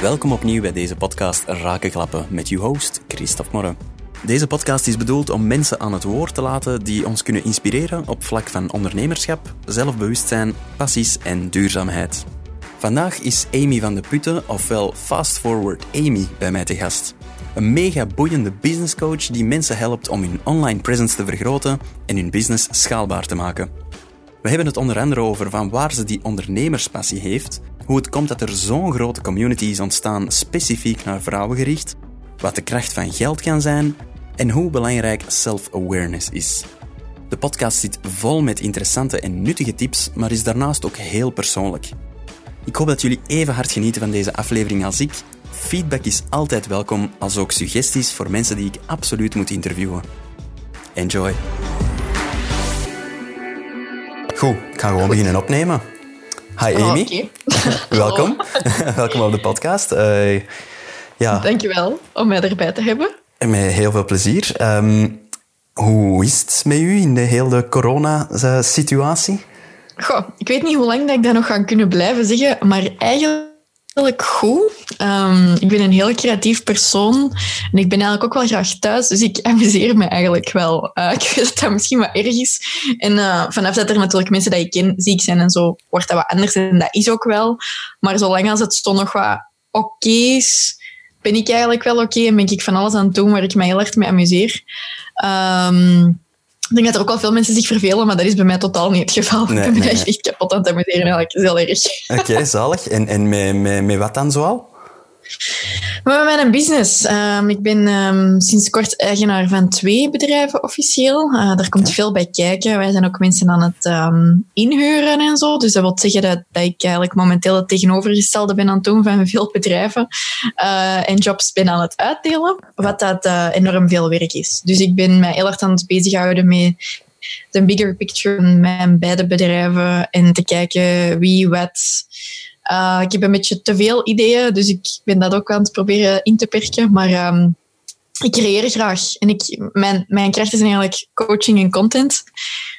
Welkom opnieuw bij deze podcast Rakenklappen met uw host Christophe Morre. Deze podcast is bedoeld om mensen aan het woord te laten die ons kunnen inspireren op vlak van ondernemerschap, zelfbewustzijn, passies en duurzaamheid. Vandaag is Amy van de Putten, ofwel Fast Forward Amy, bij mij te gast. Een mega boeiende businesscoach die mensen helpt om hun online presence te vergroten en hun business schaalbaar te maken. We hebben het onder andere over van waar ze die ondernemerspassie heeft, hoe het komt dat er zo'n grote community is ontstaan specifiek naar vrouwen gericht, wat de kracht van geld kan zijn en hoe belangrijk self-awareness is. De podcast zit vol met interessante en nuttige tips, maar is daarnaast ook heel persoonlijk. Ik hoop dat jullie even hard genieten van deze aflevering als ik. Feedback is altijd welkom, als ook suggesties voor mensen die ik absoluut moet interviewen. Enjoy! Goed, ik ga gewoon beginnen opnemen. Hi Oh, Amy, welkom. welkom op de podcast. Eh, ja, Dankjewel om mij erbij te hebben. met heel veel plezier. Ehm, hoe is het met u in de hele corona-situatie? Goh, ik weet niet hoe lang dat ik dat nog ga kunnen blijven zeggen, maar eigenlijk goed. Ehm, ik ben een heel creatief persoon en ik ben eigenlijk ook wel graag thuis, dus ik amuseer me eigenlijk wel. Eh, ik weet dat dat misschien wat erg is. En eh, vanaf dat er natuurlijk mensen die ik ken ziek zijn en zo, wordt dat wat anders en dat is ook wel. Maar zolang als het zo nog wat oké is, ben ik eigenlijk wel oké en ben ik van alles aan het doen waar ik mij heel erg mee amuseer. Ehm, ik denk dat er ook wel veel mensen zich vervelen, maar dat is bij mij totaal niet het geval. Nee, ik ben me nee, echt, kapot aan het amuseren eigenlijk. Dat is heel erg. Oké, zalig. En, en met, met, met wat dan zoal? Maar met mijn business. Ehm, ik ben ehm, sinds kort eigenaar van twee bedrijven officieel. Uh, daar komt veel bij kijken. Wij zijn ook mensen aan het ehm, inhuren en zo. Dus dat wil zeggen dat, dat ik eigenlijk momenteel het tegenovergestelde ben aan het doen van veel bedrijven. eh, en jobs ben aan het uitdelen. Wat dat eh, enorm veel werk is. Dus ik ben mij heel erg aan het bezighouden met de bigger picture van mijn beide bedrijven. En te kijken wie wat uh, ik heb een beetje te veel ideeën, dus ik ben dat ook aan het proberen in te perken. Maar um, ik creëer graag. En ik, mijn, mijn krachten zijn eigenlijk coaching en content.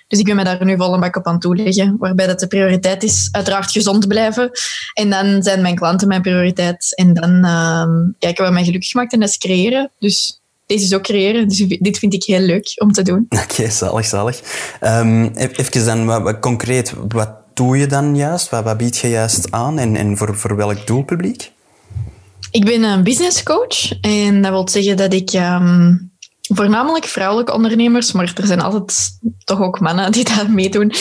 Dus ik ben me daar nu vol een bak op aan toeleggen. Waarbij dat de prioriteit is uiteraard gezond blijven. En dan zijn mijn klanten mijn prioriteit. En dan um, kijken wat mij gelukkig maakt en dat is creëren. Dus deze is ook creëren. Dus dit vind ik heel leuk om te doen. Oké, zalig, zalig. Um, even dan wat concreet, wat doe je dan juist? Wat, wat bied je juist aan en, en voor, welk doelpubliek? Ik ben een business coach en dat wil zeggen dat ik um, voornamelijk vrouwelijke ondernemers, maar er zijn altijd toch ook mannen die daar meedoen.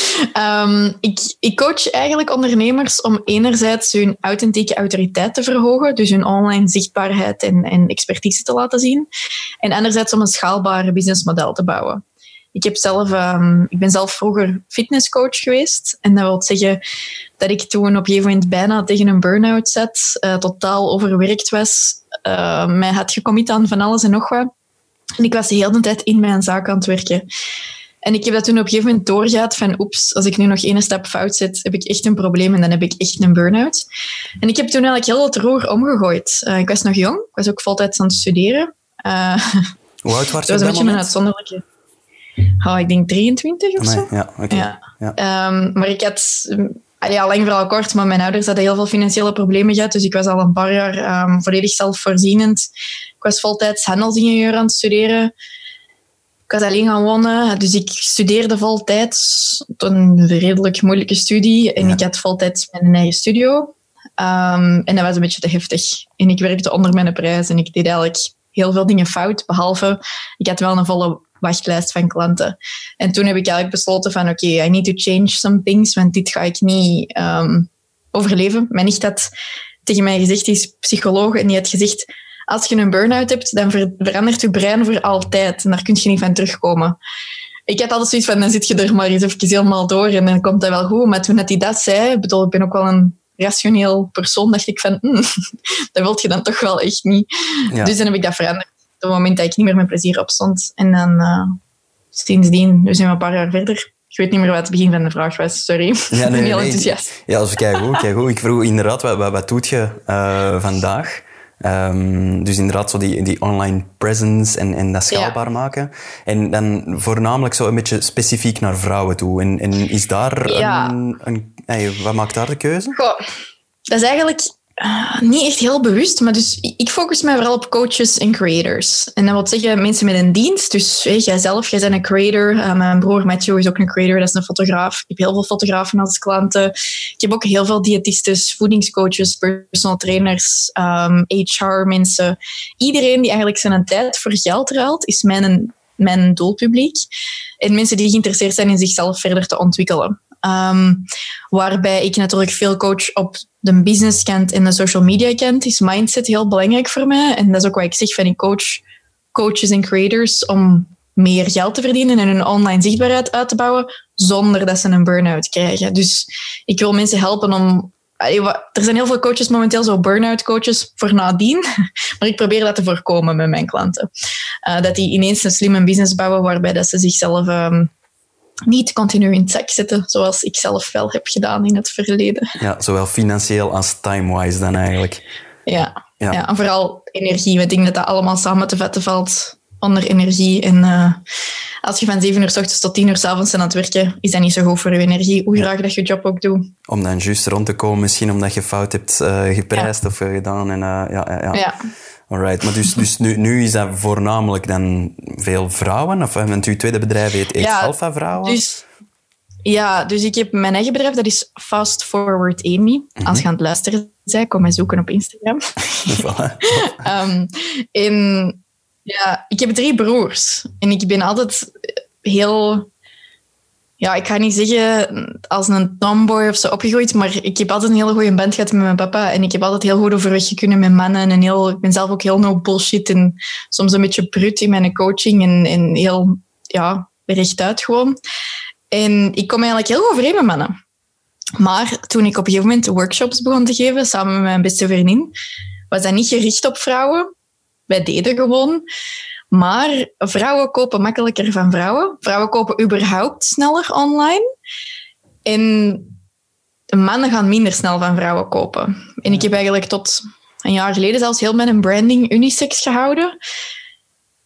Um, ik, ik coach eigenlijk ondernemers om enerzijds hun authentieke autoriteit te verhogen, dus hun online zichtbaarheid en, en expertise te laten zien, en anderzijds om een schaalbaar businessmodel te bouwen. Ik, heb zelf, um, ik ben zelf vroeger fitnesscoach geweest. En dat wil zeggen dat ik toen op een gegeven moment bijna tegen een burn-out zat. Uh, totaal overwerkt was. Uh, mij had gecommit aan van alles en nog wat. En ik was de hele tijd in mijn zaak aan het werken. En ik heb dat toen op een gegeven moment doorgehad van oeps, als ik nu nog één stap fout zet, heb ik echt een probleem en dan heb ik echt een burn-out. En ik heb toen eigenlijk heel het roer omgegooid. Uh, ik was nog jong, ik was ook voltijds aan het studeren. Hoe oud was je Dat was een beetje een uitzonderlijke... Oh, ik denk 23 of zo. Ja. Okay. Ja. Ja. Um, maar ik had, ja, lang vooral kort, maar mijn ouders hadden heel veel financiële problemen gehad. Dus ik was al een paar jaar um, volledig zelfvoorzienend. Ik was voltijds handelsingenieur aan het studeren. Ik was alleen gaan wonen, dus ik studeerde voltijds. Een redelijk moeilijke studie. En ja. ik had voltijds mijn eigen studio. Um, en dat was een beetje te heftig. En ik werkte onder mijn prijs en ik deed eigenlijk heel veel dingen fout. Behalve, ik had wel een volle wachtlijst van klanten. En toen heb ik eigenlijk besloten van oké, okay, I need to change some things, want dit ga ik niet um, overleven. Mijn nicht had tegen mij gezegd, die is psycholoog, en die had gezegd, als je een burn-out hebt, dan ver verandert je brein voor altijd. En daar kun je niet van terugkomen. Ik had altijd zoiets van, dan zit je er maar eens even helemaal door en dan komt dat wel goed. Maar toen hij dat zei, bedoel, ik ben ook wel een rationeel persoon, dacht ik van, mm, dat wil je dan toch wel echt niet. Ja. Dus dan heb ik dat veranderd het moment dat ik niet meer met plezier opstond. En dan uh, sindsdien, we zijn we een paar jaar verder. Ik weet niet meer wat het begin van de vraag was, sorry. Ja, ik ben nee, heel nee, enthousiast. Ja, dat is kijk goed, kijk goed. Ik vroeg inderdaad, wat, wat, wat doet je uh, vandaag? Um, dus inderdaad, zo die, die online presence en, en dat schaalbaar ja. maken. En dan voornamelijk zo een beetje specifiek naar vrouwen toe. En, en is daar ja. een, een wat maakt daar de keuze? Goh, dat is eigenlijk uh, niet echt heel bewust, maar dus ik focus mij vooral op coaches en creators. En dat wil zeggen mensen met een dienst. Dus hey, jij bent een creator. Uh, mijn broer Matthew is ook een creator, dat is een fotograaf. Ik heb heel veel fotografen als klanten. Ik heb ook heel veel diëtistes, voedingscoaches, personal trainers, um, ehm, HR-mensen. Iedereen die eigenlijk zijn tijd voor geld ruilt, is mijn, mijn doelpubliek. En mensen die geïnteresseerd zijn in zichzelf verder te ontwikkelen. Um, waarbij ik natuurlijk veel coach op de business kant en de social media kant, is mindset heel belangrijk voor mij. En dat is ook wat ik zeg van ik coach coaches en creators om meer geld te verdienen en hun online zichtbaarheid uit te bouwen zonder dat ze een burn-out krijgen. Dus ik wil mensen helpen om. Er zijn heel veel coaches momenteel, zo burn-out coaches voor nadien. Maar ik probeer dat te voorkomen met mijn klanten. Uh, dat die ineens een slimme business bouwen waarbij dat ze zichzelf um, niet continu in het zak zetten, zoals ik zelf wel heb gedaan in het verleden. Ja, zowel financieel als time-wise dan eigenlijk. Ja, ja. ja en vooral energie. We denken dat dat allemaal samen te vetten valt onder energie. En uh, als je van 7 uur s ochtends tot 10 uur s avonds aan het werken, is dat niet zo goed voor je energie, hoe graag dat je job ook doet. Om dan juist rond te komen, misschien omdat je fout hebt uh, geprijsd of gedaan. En, uh, ja, ja, ja. Alright, maar dus, dus nu, nu is dat voornamelijk dan veel vrouwen? Of want uw tweede bedrijf heet ja, Alpha Vrouwen? Dus, ja, dus ik heb mijn eigen bedrijf, dat is Fast Forward Amy. Als je aan het luisteren bent, kom mij zoeken op Instagram. um, en ja, ik heb drie broers. En ik ben altijd heel ja, ik ga niet zeggen als een tomboy of zo opgegroeid, maar ik heb altijd een hele goede band gehad met mijn papa. En ik heb altijd heel goed overweg kunnen met mannen. En heel, ik ben zelf ook heel no bullshit en soms een beetje brut in mijn coaching. En, heel, ja, rechtuit gewoon. En ik kom eigenlijk heel overeen met mannen. Maar toen ik op een gegeven moment workshops begon te geven, samen met mijn beste vriendin, was dat niet gericht op vrouwen. Wij deden gewoon. Maar vrouwen kopen makkelijker van vrouwen. Vrouwen kopen überhaupt sneller online. En mannen gaan minder snel van vrouwen kopen. En ik heb eigenlijk tot een jaar geleden zelfs heel mijn branding unisex gehouden.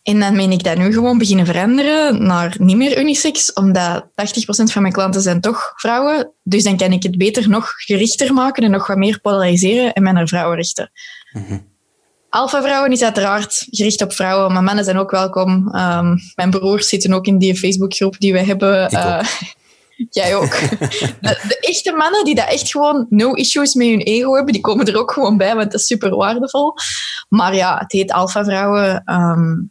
En dan ben ik dat nu gewoon beginnen veranderen naar niet meer unisex, omdat 80% van mijn klanten zijn toch vrouwen. Dus dan kan ik het beter nog gerichter maken en nog wat meer polariseren en mij naar vrouwen richten. Mm Vrouwen is uiteraard gericht op vrouwen, maar mannen zijn ook welkom. Um, mijn broers zitten ook in die Facebookgroep die we hebben. Uh, jij ook. De, de, echte mannen die dat echt gewoon no issues met hun ego hebben, die komen er ook gewoon bij, want dat is super waardevol. Maar ja, het heet Alpha Vrouwen. Um,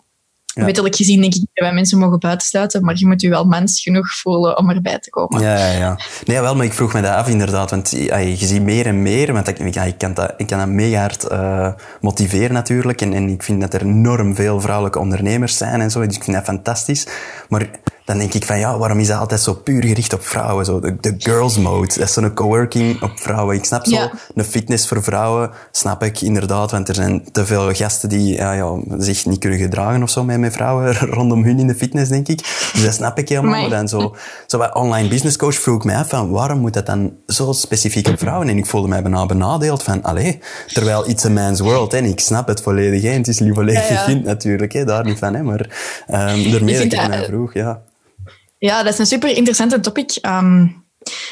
ja. Wettelijk gezien denk ik dat wij mensen mogen buitensluiten, maar je moet je wel mens genoeg voelen om erbij te komen. Ja, ja, ja. Nee, wel, maar ik vroeg me dat af inderdaad, want je ziet meer en meer, want ik, ik, kan, dat, ik kan dat mega hard uh, motiveren natuurlijk, en, en ik vind dat er enorm veel vrouwelijke ondernemers zijn en zo, dus ik vind dat fantastisch. Maar dan denk ik van ja, waarom is dat altijd zo puur gericht op vrouwen? Zo, de, de girls mode, dat is zo'n coworking op vrouwen. Ik snap zo, ja. een fitness voor vrouwen, snap ik inderdaad, want er zijn te veel gasten die ja, ja, zich niet kunnen gedragen of zo met, met vrouwen rondom hun in de fitness, denk ik. Dus dat snap ik helemaal. Maar dan zo, zo bij online business coach vroeg ik mij af van waarom moet dat dan zo specifiek op vrouwen? En ik voelde mij bijna benadeeld van, allee, terwijl it's a man's world, en ik snap het volledig, hè. het is volledig ja, ja. natuurlijk, hè. daar niet van, hè. maar um, daarmee dat ik mij vroeg, ja. Ja, dat is een super interessante topic. Um,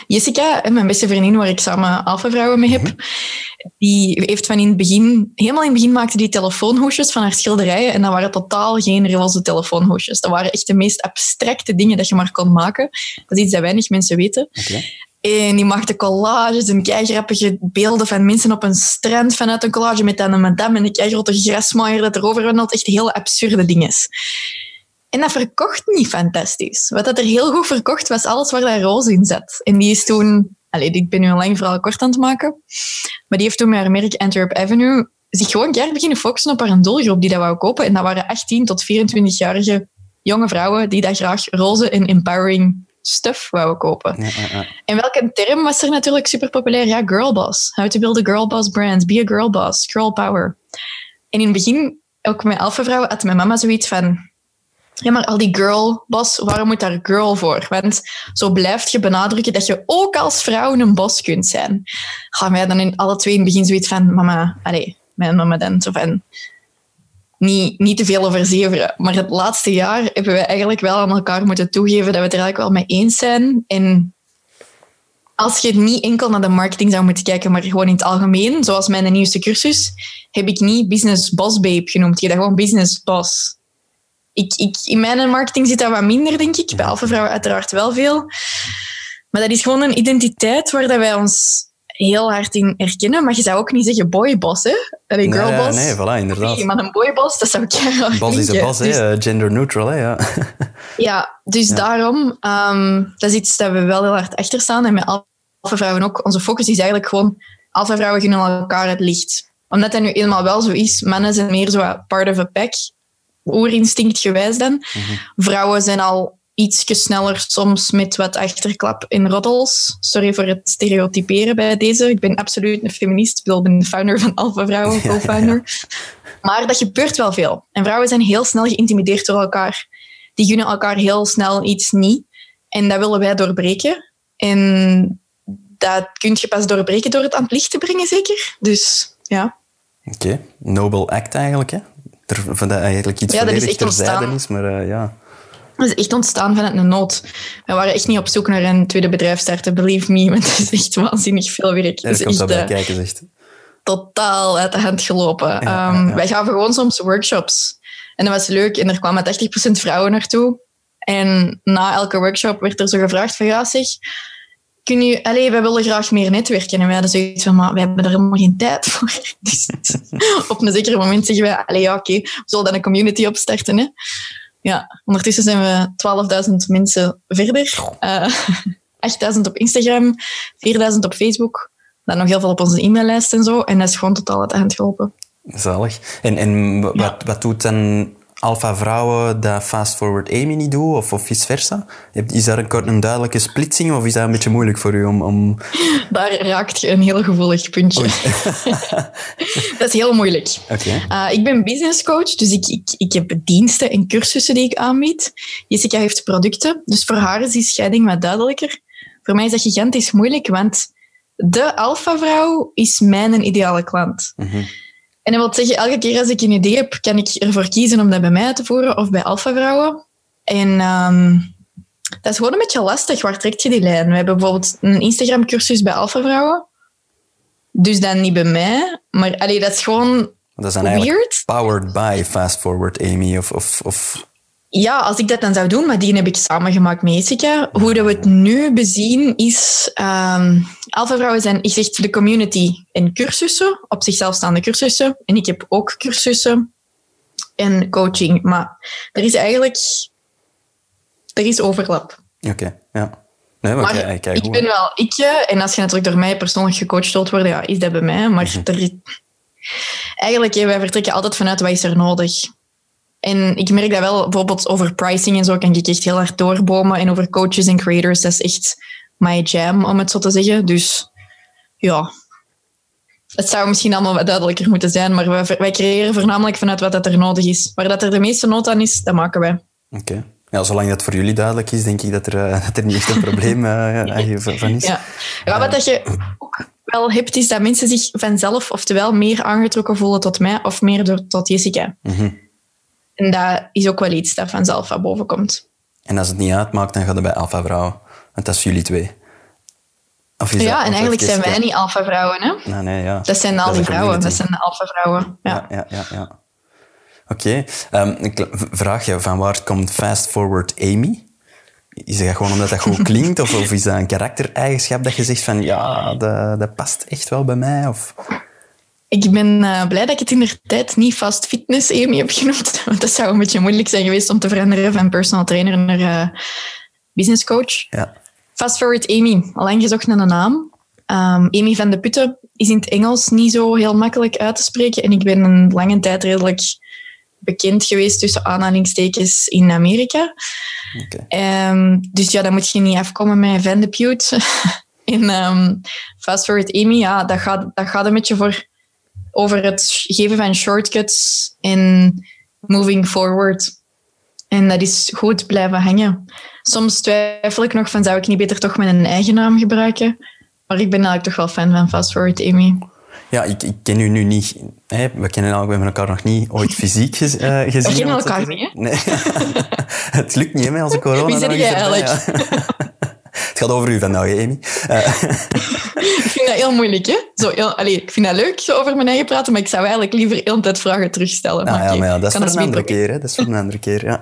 Jessica, mijn beste vriendin, waar ik samen Alpha Vrouwen mee heb, mhm. die heeft van in het begin, helemaal in het begin maakte die telefoonhoesjes van haar schilderijen en dat waren totaal geen roze telefoonhoesjes. Dat waren echt de meest abstracte dingen dat je maar kon maken. Dat is iets dat weinig mensen weten. En die maakte collages en grappige beelden van mensen op een strand vanuit een collage met dan een madame en een grote grasmaaier dat erover wandelt. Echt hele absurde dingen. En dat verkocht niet fantastisch. Wat dat er heel goed verkocht was alles waar daar roze in zat. En die is toen... Allee, ik ben nu een lang verhaal kort aan het maken. Maar die heeft toen met haar merk Antwerp Avenue zich gewoon keer beginnen focussen op haar doelgroep die dat wou kopen. En dat waren 18 tot 24-jarige jonge vrouwen die dat graag roze en empowering stuff wouden kopen. Ja, ja, ja. En welke term was er natuurlijk super populair? Ja, girlboss. How to build a girlboss brand. Be a girlboss. Girl power. En in het begin, ook met alpha vrouwen, had mijn mama zoiets van ja, maar al die girl boss, waarom moet daar girl voor? Want zo blijf je benadrukken dat je ook als vrouw een bos kunt zijn. Gaan wij dan in alle twee in het begin zoiets van, mama, allee, mijn mama dan, zo van, niet, niet te veel over zeveren. Maar het laatste jaar hebben we eigenlijk wel aan elkaar moeten toegeven dat we het er eigenlijk wel mee eens zijn. En als je niet enkel naar de marketing zou moeten kijken, maar gewoon in het algemeen, zoals mijn nieuwste cursus, heb ik niet business boss babe genoemd. Je dat gewoon business boss. Ik, ik, in mijn marketing zit dat wat minder, denk ik. Bij Alpha Vrouwen uiteraard wel veel. Maar dat is gewoon een identiteit waar dat wij ons heel hard in herkennen. Maar je zou ook niet zeggen boyboss, hè? Allee, girlboss. Nee, nee, voilà, inderdaad. Nee, maar een boyboss, dat zou ik heel Boss is een boss, hè? Dus, Gender neutral, hè? Ja, ja dus Ja. daarom, ehm, dat is iets dat we wel heel hard achter staan. En met Alpha Vrouwen ook. Onze focus is eigenlijk gewoon, Alpha Vrouwen gunnen elkaar het licht. Omdat dat nu eenmaal wel zo is. Mannen zijn meer zo part of a pack. Oerinstinct gewijs dan. Vrouwen zijn al iets sneller soms met wat achterklap in roddels. Sorry voor het stereotyperen bij deze. Ik ben absoluut een feminist. Ik bedoel, ben de founder van Alpha Vrouwen, co-founder. Maar dat gebeurt wel veel. En vrouwen zijn heel snel geïntimideerd door elkaar. Die gunnen elkaar heel snel iets niet. En dat willen wij doorbreken. En dat kun je pas doorbreken door het aan het licht te brengen, zeker. Dus ja. Oké, noble act eigenlijk, hè? Er, van dat eigenlijk iets Ja, is volledig terzijde ontstaan. is, maar eh, ja. Dat is echt ontstaan vanuit een nood. We waren echt niet op zoek naar een tweede bedrijf starten, believe me. Want het is echt waanzinnig veel werk. Er is komt echt dat bij eh, kijken, zegt. totaal uit de hand gelopen. ja, Ehm, ja. Wij gaven gewoon soms workshops. En dat was leuk. En er kwamen 80% vrouwen naartoe. En na elke workshop werd er zo gevraagd van, ja zeg, kun je... Wij willen graag meer netwerken. En wij hadden zoiets van, maar wij hebben er helemaal geen tijd voor. Dus op een zeker moment zeggen wij, allee, ja oké, we zullen dan een community opstarten. Hè? Ja, ondertussen zijn we 12.000 mensen verder. Eh 8.000 op Instagram, 4.000 op Facebook. Dan nog heel veel op onze e-maillijst en zo. En dat is gewoon totaal uit de hand gelopen. Zalig. En, en wat, wat doet dan Alpha Vrouwen dat Fast Forward Amy niet doet, of, of vice versa? Is daar een, kort- een duidelijke splitsing, of is dat een beetje moeilijk voor u om... om... Daar raakt je een heel gevoelig puntje. dat is heel moeilijk. Uh, ik ben business coach, dus ik, ik, ik heb diensten en cursussen die ik aanbied. Jessica heeft producten, dus voor haar is die scheiding wat duidelijker. Voor mij is dat gigantisch moeilijk, want de alpha-vrouw is mijn ideale klant. Mhm. En dat wil zeggen, elke keer als ik een idee heb, kan ik ervoor kiezen om dat bij mij uit te voeren of bij alpha-vrouwen. En ehm, dat is gewoon een beetje lastig. Waar trekt je die lijn? We hebben bijvoorbeeld een Instagram-cursus bij alpha-vrouwen. Dus dan niet bij mij. Maar allee, dat is gewoon Dat is dan weird. powered by Fast Forward Amy, of... of, of... Ja, als ik dat dan zou doen, maar die heb ik samengemaakt met Jessica. Hoe dat we het nu bezien is... Alpha Vrouwen zijn, ik zeg de community en cursussen, op zichzelf staande cursussen. En ik heb ook cursussen en coaching. Maar er is eigenlijk... Er is overlap. Oké, ja. Nee, maar, ik ben wel ikje. En als je natuurlijk door mij persoonlijk gecoacht wilt worden, ja, is dat bij mij. Maar Mhm. er eigenlijk, hè, wij vertrekken altijd vanuit wat is er nodig. En ik merk dat wel, bijvoorbeeld over pricing en zo, kan ik echt heel hard doorbomen. En over coaches en creators, dat is echt my jam, om het zo te zeggen. Dus ja, het zou misschien allemaal wat duidelijker moeten zijn. Maar wij, wij creëren voornamelijk vanuit wat dat er nodig is. Waar dat er de meeste nood aan is, dat maken wij. Oké. Ja, zolang dat voor jullie duidelijk is, denk ik dat er, eh, dat er niet echt een probleem eh, van van is. Ja. ja, wat dat je ook wel hebt, is dat mensen zich vanzelf oftewel meer aangetrokken voelen tot mij of meer door, tot Jessica. Mhm. En dat is ook wel iets dat vanzelf aan boven komt. En als het niet uitmaakt, dan gaat het bij Alpha Vrouw. Want dat is jullie twee. Of is Ja, dat- en eigenlijk zijn wij niet alpha-vrouwen. Hè? Nee, nee, ja. Dat zijn al die vrouwen, dat zijn de alpha-vrouwen. Ja. Ja, ja, ja. ja. Oké. Ehm, ik vraag je, van waar komt Fast Forward Amy? Is dat gewoon omdat dat goed klinkt? Of, of is dat een karaktereigenschap dat je zegt van ja, dat, dat past echt wel bij mij? Of... Ik ben eh, blij dat ik het in de tijd niet fast fitness Amy heb genoemd. Want dat zou een beetje moeilijk zijn geweest om te veranderen van personal trainer naar eh, business coach. Ja. Fast forward Amy, al lang gezocht naar een naam. Ehm, Amy van de Putten is in het Engels niet zo heel makkelijk uit te spreken. En ik ben een lange tijd redelijk bekend geweest tussen aanhalingstekens in Amerika. Ehm, dus ja, dan moet je niet afkomen met Van de Pute. en ehm, Fast Forward Amy, ja, dat gaat, dat gaat een beetje voor over het geven van shortcuts en moving forward. En dat is goed blijven hangen. Soms twijfel ik nog van, zou ik niet beter toch mijn eigen naam gebruiken? Maar ik ben eigenlijk toch wel fan van Fast Forward Amy. Ja, ik, ik ken u nu niet. Hè, we kennen elkaar, we nog niet ooit fysiek gez- eh, gezien. kennen het zo elkaar niet. Nee. het lukt niet hè, met onze corona. Wie nog jij eigenlijk? Het gaat over u vandaag, Amy. Uh. ik vind dat heel moeilijk, hè? Zo, heel, allez, ik vind dat leuk, zo over mijn eigen praten, maar ik zou eigenlijk liever heel tijd vragen terugstellen. Ja, maar ja, dat is voor een andere keer, hè? Dat is voor een andere keer, ja.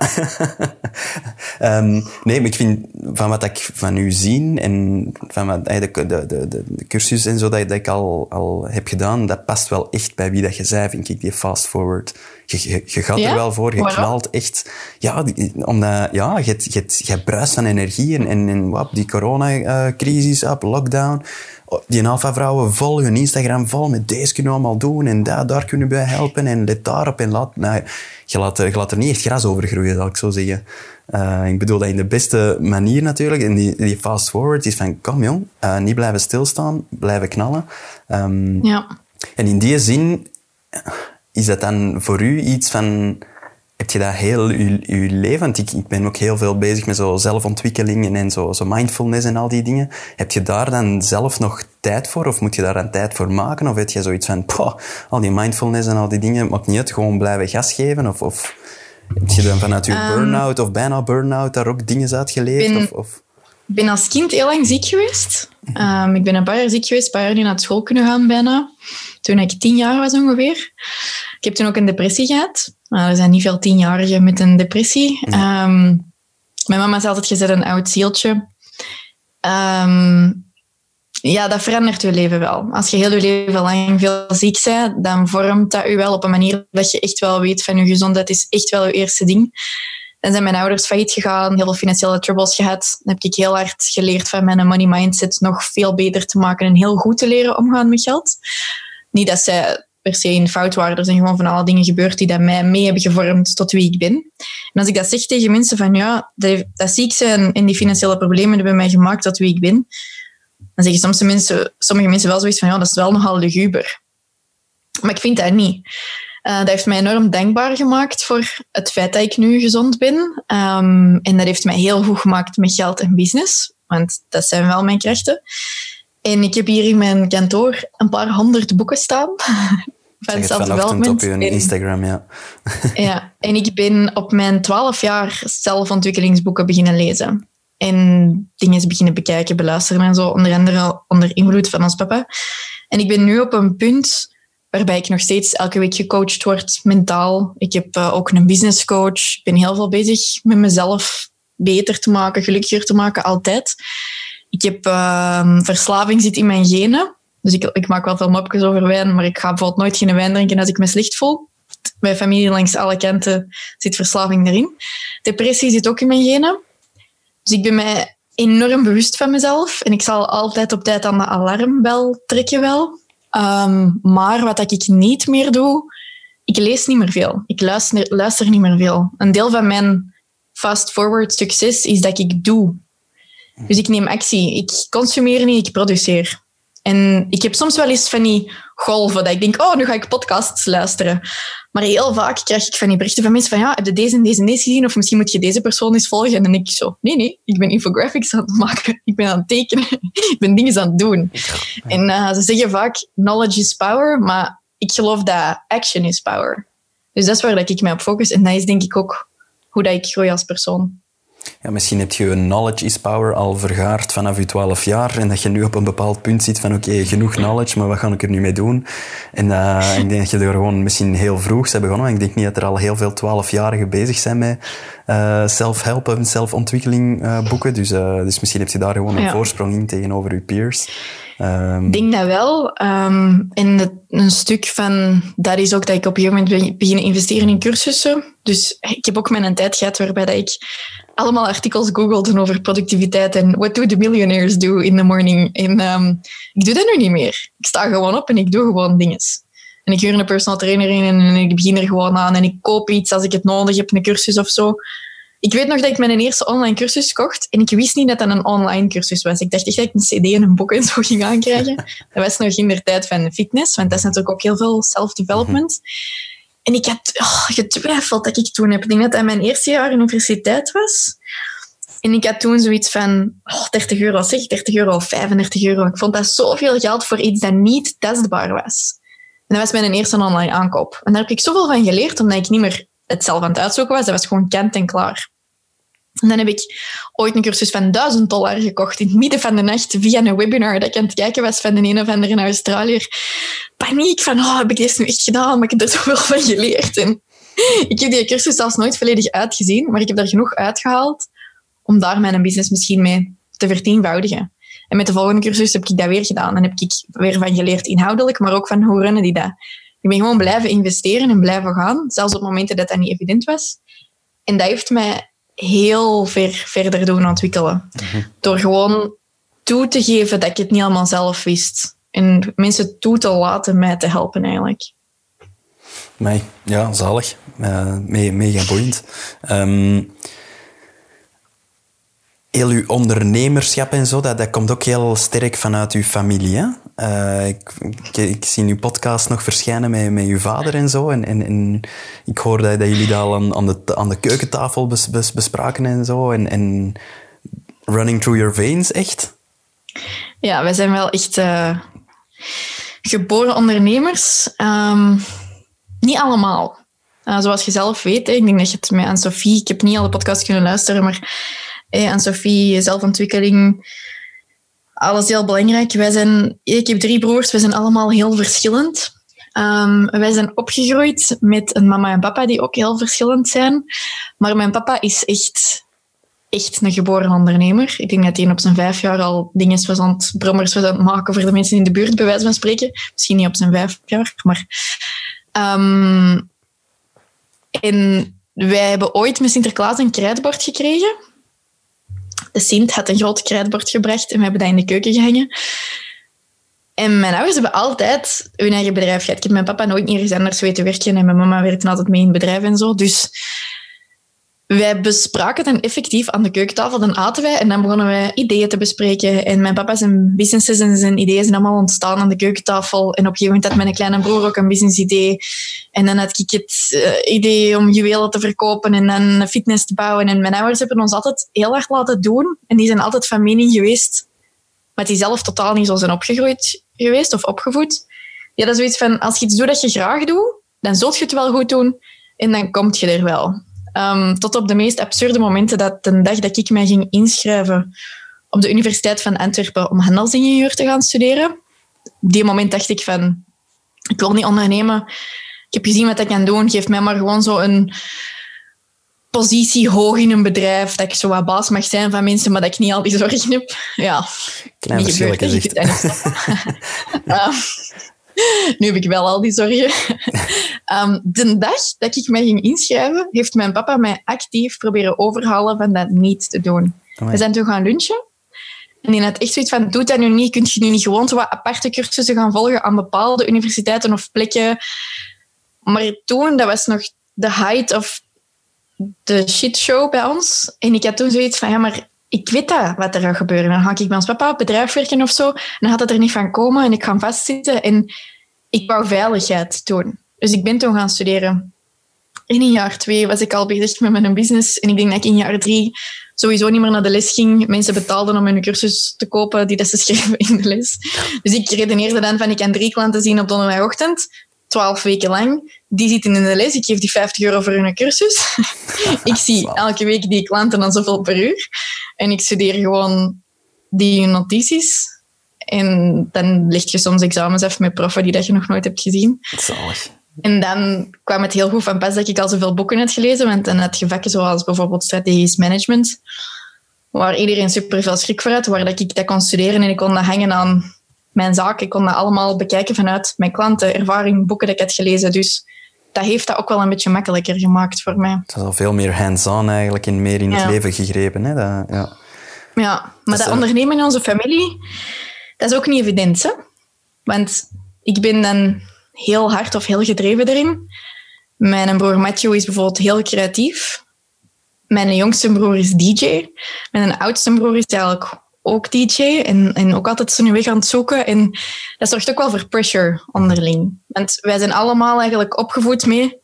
um, nee, maar ik vind, van wat ik van u zie en van wat, de, de, de, de, cursus en zo dat, dat ik al, al heb gedaan, dat past wel echt bij wie dat je zei, vind ik, die fast forward je, je, gaat er wel voor, je knalt echt. Ja, omdat, ja je, je, je bruist van energie en, en, en wat, die coronacrisis, op lockdown. Die alpha-vrouwen vol, hun Instagram vol met deze kunnen we allemaal doen en daar, daar kunnen we bij helpen en let daarop en laat. Nou, je, laat, je laat er niet echt gras over groeien, zal ik zo zeggen. Uh, ik bedoel dat in de beste manier natuurlijk. En die, die fast forward is van, kom jong, uh, niet blijven stilstaan, blijven knallen. Um, ja. En in die zin is dat dan voor u iets van... Heb je dat heel uw, uw leven? Want ik, ik ben ook heel veel bezig met zo zelfontwikkeling en zo, zo mindfulness en al die dingen. Heb je daar dan zelf nog tijd voor? Of moet je daar dan tijd voor maken? Of heb je zoiets van, poh, al die mindfulness en al die dingen, maakt niet uit, gewoon blijven gas geven? Of, of heb je dan vanuit je um, burn-out of bijna burn-out daar ook dingen uit geleerd? Ben, of, of? ben als kind heel lang ziek geweest. Um, ik ben een paar jaar ziek geweest, een paar jaar niet naar school kunnen gaan bijna. Toen ik tien jaar was ongeveer. Ik heb toen ook een depressie gehad. Nou, er zijn niet veel tienjarigen met een depressie. Um, mijn mama zei altijd, je zet een oud zieltje. Um, ja, dat verandert je leven wel. Als je heel je leven lang veel ziek bent, dan vormt dat je wel op een manier dat je echt wel weet van je gezondheid is echt wel je eerste ding. Dan zijn mijn ouders failliet gegaan, heel veel financiële troubles gehad. Dan heb ik heel hard geleerd van mijn money mindset nog veel beter te maken en heel goed te leren omgaan met geld. Niet dat zij per se een fout waren. Er zijn gewoon van alle dingen gebeurd die dat mij mee hebben gevormd tot wie ik ben. En als ik dat zeg tegen mensen van ja, dat, ziek zijn en die financiële problemen hebben mij gemaakt tot wie ik ben, dan zeggen mensen, sommige mensen wel zoiets van ja, dat is wel nogal luguber. Maar ik vind dat niet. Uh, dat heeft mij enorm dankbaar gemaakt voor het feit dat ik nu gezond ben. Um, en dat heeft mij heel goed gemaakt met geld en business. Want dat zijn wel mijn krachten. En ik heb hier in mijn kantoor een paar honderd boeken staan. van self-development. op je Instagram, ja. ja, en ik ben op mijn twaalf jaar zelfontwikkelingsboeken beginnen lezen. En dingen beginnen bekijken, beluisteren en zo. Onder andere onder invloed van ons papa. En ik ben nu op een punt waarbij ik nog steeds elke week gecoacht word, mentaal. Ik heb uh, ook een business coach. Ik ben heel veel bezig met mezelf beter te maken, gelukkiger te maken, altijd. Ik heb uh, verslaving zit in mijn genen. Dus ik, ik maak wel veel mopjes over wijn, maar ik ga bijvoorbeeld nooit geen wijn drinken als ik me slecht voel. Mijn familie langs alle kanten zit verslaving erin. Depressie zit ook in mijn genen. Dus ik ben mij enorm bewust van mezelf. En ik zal altijd op tijd aan de alarmbel trekken wel. Um, maar wat ik niet meer doe, ik lees niet meer veel. Ik luister, luister niet meer veel. Een deel van mijn fast-forward succes is dat ik doe. Dus ik neem actie. Ik consumeer niet, ik produceer. En ik heb soms wel eens van die golven dat ik denk, oh, nu ga ik podcasts luisteren. Maar heel vaak krijg ik van die berichten van mensen van, ja, heb je deze en deze en deze gezien? Of misschien moet je deze persoon eens volgen. En ik zo, nee, nee, ik ben infographics aan het maken. Ik ben aan het tekenen. ik ben dingen aan het doen. En uh, ze zeggen vaak, knowledge is power. Maar ik geloof dat action is power. Dus dat is waar dat ik mij op focus. En dat is denk ik ook hoe dat ik groei als persoon. Ja, misschien heb je je knowledge is power al vergaard vanaf je 12 jaar en dat je nu op een bepaald punt zit van oké, genoeg knowledge, maar wat ga ik er nu mee doen? En uh, ik denk dat je er gewoon misschien heel vroeg zijn begonnen. Ik denk niet dat er al heel veel 12-jarigen bezig zijn met uh, self-help en zelfontwikkeling uh, boeken. Dus, dus misschien heb je daar gewoon een voorsprong in tegenover je peers. Um, ik denk dat wel. Um, en een stuk van dat is ook dat ik op een gegeven moment ben beginnen investeren in cursussen. Dus ik heb ook mijn tijd gehad waarbij dat ik allemaal artikels googelde over productiviteit en what do the millionaires do in the morning. En um, ik doe dat nu niet meer. Ik sta gewoon op en ik doe gewoon dingen. En ik huur een personal trainer in en ik begin er gewoon aan en ik koop iets als ik het nodig heb, een cursus of zo. Ik weet nog dat ik mijn eerste online cursus kocht en ik wist niet dat dat een online cursus was. Ik dacht echt dat ik een cd en een boek en zo ging aankrijgen. Dat was nog in de tijd van fitness, want dat is natuurlijk ook heel veel self-development. En ik had oh, getwijfeld dat ik toen heb. Ik denk dat dat mijn eerste jaar universiteit was. En ik had toen zoiets van oh, 30 euro, zeg 30 euro of 35 euro. Ik vond dat zoveel geld voor iets dat niet testbaar was. En dat was mijn eerste online aankoop. En daar heb ik zoveel van geleerd, omdat ik niet meer het zelf aan het uitzoeken was. Dat was gewoon kent en klaar. En dan heb ik ooit een cursus van 1000 dollar gekocht in het midden van de nacht via een webinar dat ik aan het kijken was van de een of andere Australiër. Paniek van, oh, heb ik deze nu echt gedaan? Maar ik heb er zoveel van geleerd. En ik heb die cursus zelfs nooit volledig uitgezien, maar ik heb daar genoeg uitgehaald om daar mijn business misschien mee te vertienvoudigen. En met de volgende cursus heb ik dat weer gedaan. En heb ik weer van geleerd inhoudelijk, maar ook van hoe runnen die dat. Ik ben gewoon blijven investeren en blijven gaan, zelfs op momenten dat dat niet evident was. En dat heeft mij heel ver verder doen ontwikkelen. Door gewoon toe te geven dat ik het niet allemaal zelf wist. En mensen toe te laten mij te helpen eigenlijk. Nee, ja, zalig. Uh, mega boeiend. Um, heel uw ondernemerschap en zo, dat, dat komt ook heel sterk vanuit uw familie. Uh, ik, zie uw podcast nog verschijnen met, met uw vader en zo. En, en, ik hoor dat, dat jullie dat al aan, aan, de, aan de keukentafel bes, bes, bespraken en zo. En, en running through your veins, echt. Ja, wij zijn wel echt uh, geboren ondernemers. Um, niet allemaal. Uh, zoals je zelf weet, ik denk dat je het met aan Sophie... Ik heb niet alle podcasts kunnen luisteren, maar aan Sophie, zelfontwikkeling, alles heel belangrijk. Wij zijn, ik heb drie broers, we zijn allemaal heel verschillend. Um, wij zijn opgegroeid met een mama en papa die ook heel verschillend zijn. Maar mijn papa is echt, echt een geboren ondernemer. Ik denk dat hij op zijn vijf jaar al dingen was aan brommers was aan maken voor de mensen in de buurt, bij wijze van spreken. Misschien niet op zijn vijf jaar, maar... Um, en wij hebben ooit met Sinterklaas een krijtbord gekregen de Sint had een groot krijtbord gebracht en we hebben dat in de keuken gehangen. En mijn ouders hebben altijd hun eigen bedrijf gehad. Ik heb mijn papa nooit ergens anders weten werken en mijn mama werkte altijd mee in het bedrijf en zo. Dus wij bespraken dan effectief aan de keukentafel. Dan aten wij en dan begonnen wij ideeën te bespreken. En mijn papa zijn businesses en zijn ideeën zijn allemaal ontstaan aan de keukentafel. En op een gegeven moment had mijn kleine broer ook een businessidee. En dan had ik het uh, idee om juwelen te verkopen en een fitness te bouwen. En mijn ouders hebben ons altijd heel erg laten doen. En die zijn altijd van mening geweest, maar die zelf totaal niet zo zijn opgegroeid geweest of opgevoed. Ja, dat is zoiets van, als je iets doet dat je graag doet, dan zult je het wel goed doen. En dan komt je er wel. Um, tot op de meest absurde momenten dat de dag dat ik mij ging inschrijven op de Universiteit van Antwerpen om handelsingenieur te gaan studeren. Op die moment dacht ik van, ik wil niet ondernemen. Ik heb gezien wat ik kan doen. Geef mij maar gewoon zo een positie hoog in een bedrijf, dat ik zo wat baas mag zijn van mensen, maar dat ik niet al die zorgen heb. Ja, Klein verschil gezegd. nu heb ik wel al die zorgen. um, de dag dat ik mij ging inschrijven, heeft mijn papa mij actief proberen overhalen van dat niet te doen. We zijn toen gaan lunchen. En die had echt zoiets van, doe dat nu niet. Kun je nu niet gewoon zo wat aparte cursussen gaan volgen aan bepaalde universiteiten of plekken. Maar toen, dat was nog de height of de shitshow bij ons. En ik had toen zoiets van, ja, maar ik weet dat, wat er gaat gebeuren. Dan ga ik bij ons papa op bedrijf werken of zo. En dan gaat het er niet van komen en ik ga vastzitten. En ik wou veiligheid doen. Dus ik ben toen gaan studeren. En in jaar twee was ik al bezig met mijn business. En ik denk dat ik in jaar drie sowieso niet meer naar de les ging. Mensen betaalden om hun cursus te kopen die dat ze schreven in de les. Dus ik redeneerde dan van ik kan drie klanten zien op donderdagochtend. Twaalf weken lang. Die zitten in de les. Ik geef die 50 euro voor hun cursus. ik zie elke week die klanten dan zoveel per uur. En ik studeer gewoon die notities. En dan ligt je soms examens af met proffen die dat je nog nooit hebt gezien. Zalig. En dan kwam het heel goed van pas dat ik al zoveel boeken had gelezen. Want dan had je vakken zoals bijvoorbeeld strategisch management, waar iedereen super veel schrik voor had, waar dat ik dat kon studeren en ik kon dat hangen aan mijn zaak. Ik kon dat allemaal bekijken vanuit mijn klanten, ervaring, boeken dat ik had gelezen. Dus dat heeft dat ook wel een beetje makkelijker gemaakt voor mij. Het is al veel meer hands-on eigenlijk en meer in het leven gegrepen. Hè? Dat, ja. ja, maar dat, ondernemen in onze familie, dat is ook niet evident. Hè? Want ik ben dan heel hard of heel gedreven erin. Mijn broer Matthew is bijvoorbeeld heel creatief. Mijn jongste broer is DJ. Mijn oudste broer is eigenlijk ook DJ en, en ook altijd zijn weg aan het zoeken. En dat zorgt ook wel voor pressure onderling. Want wij zijn allemaal eigenlijk opgevoed mee,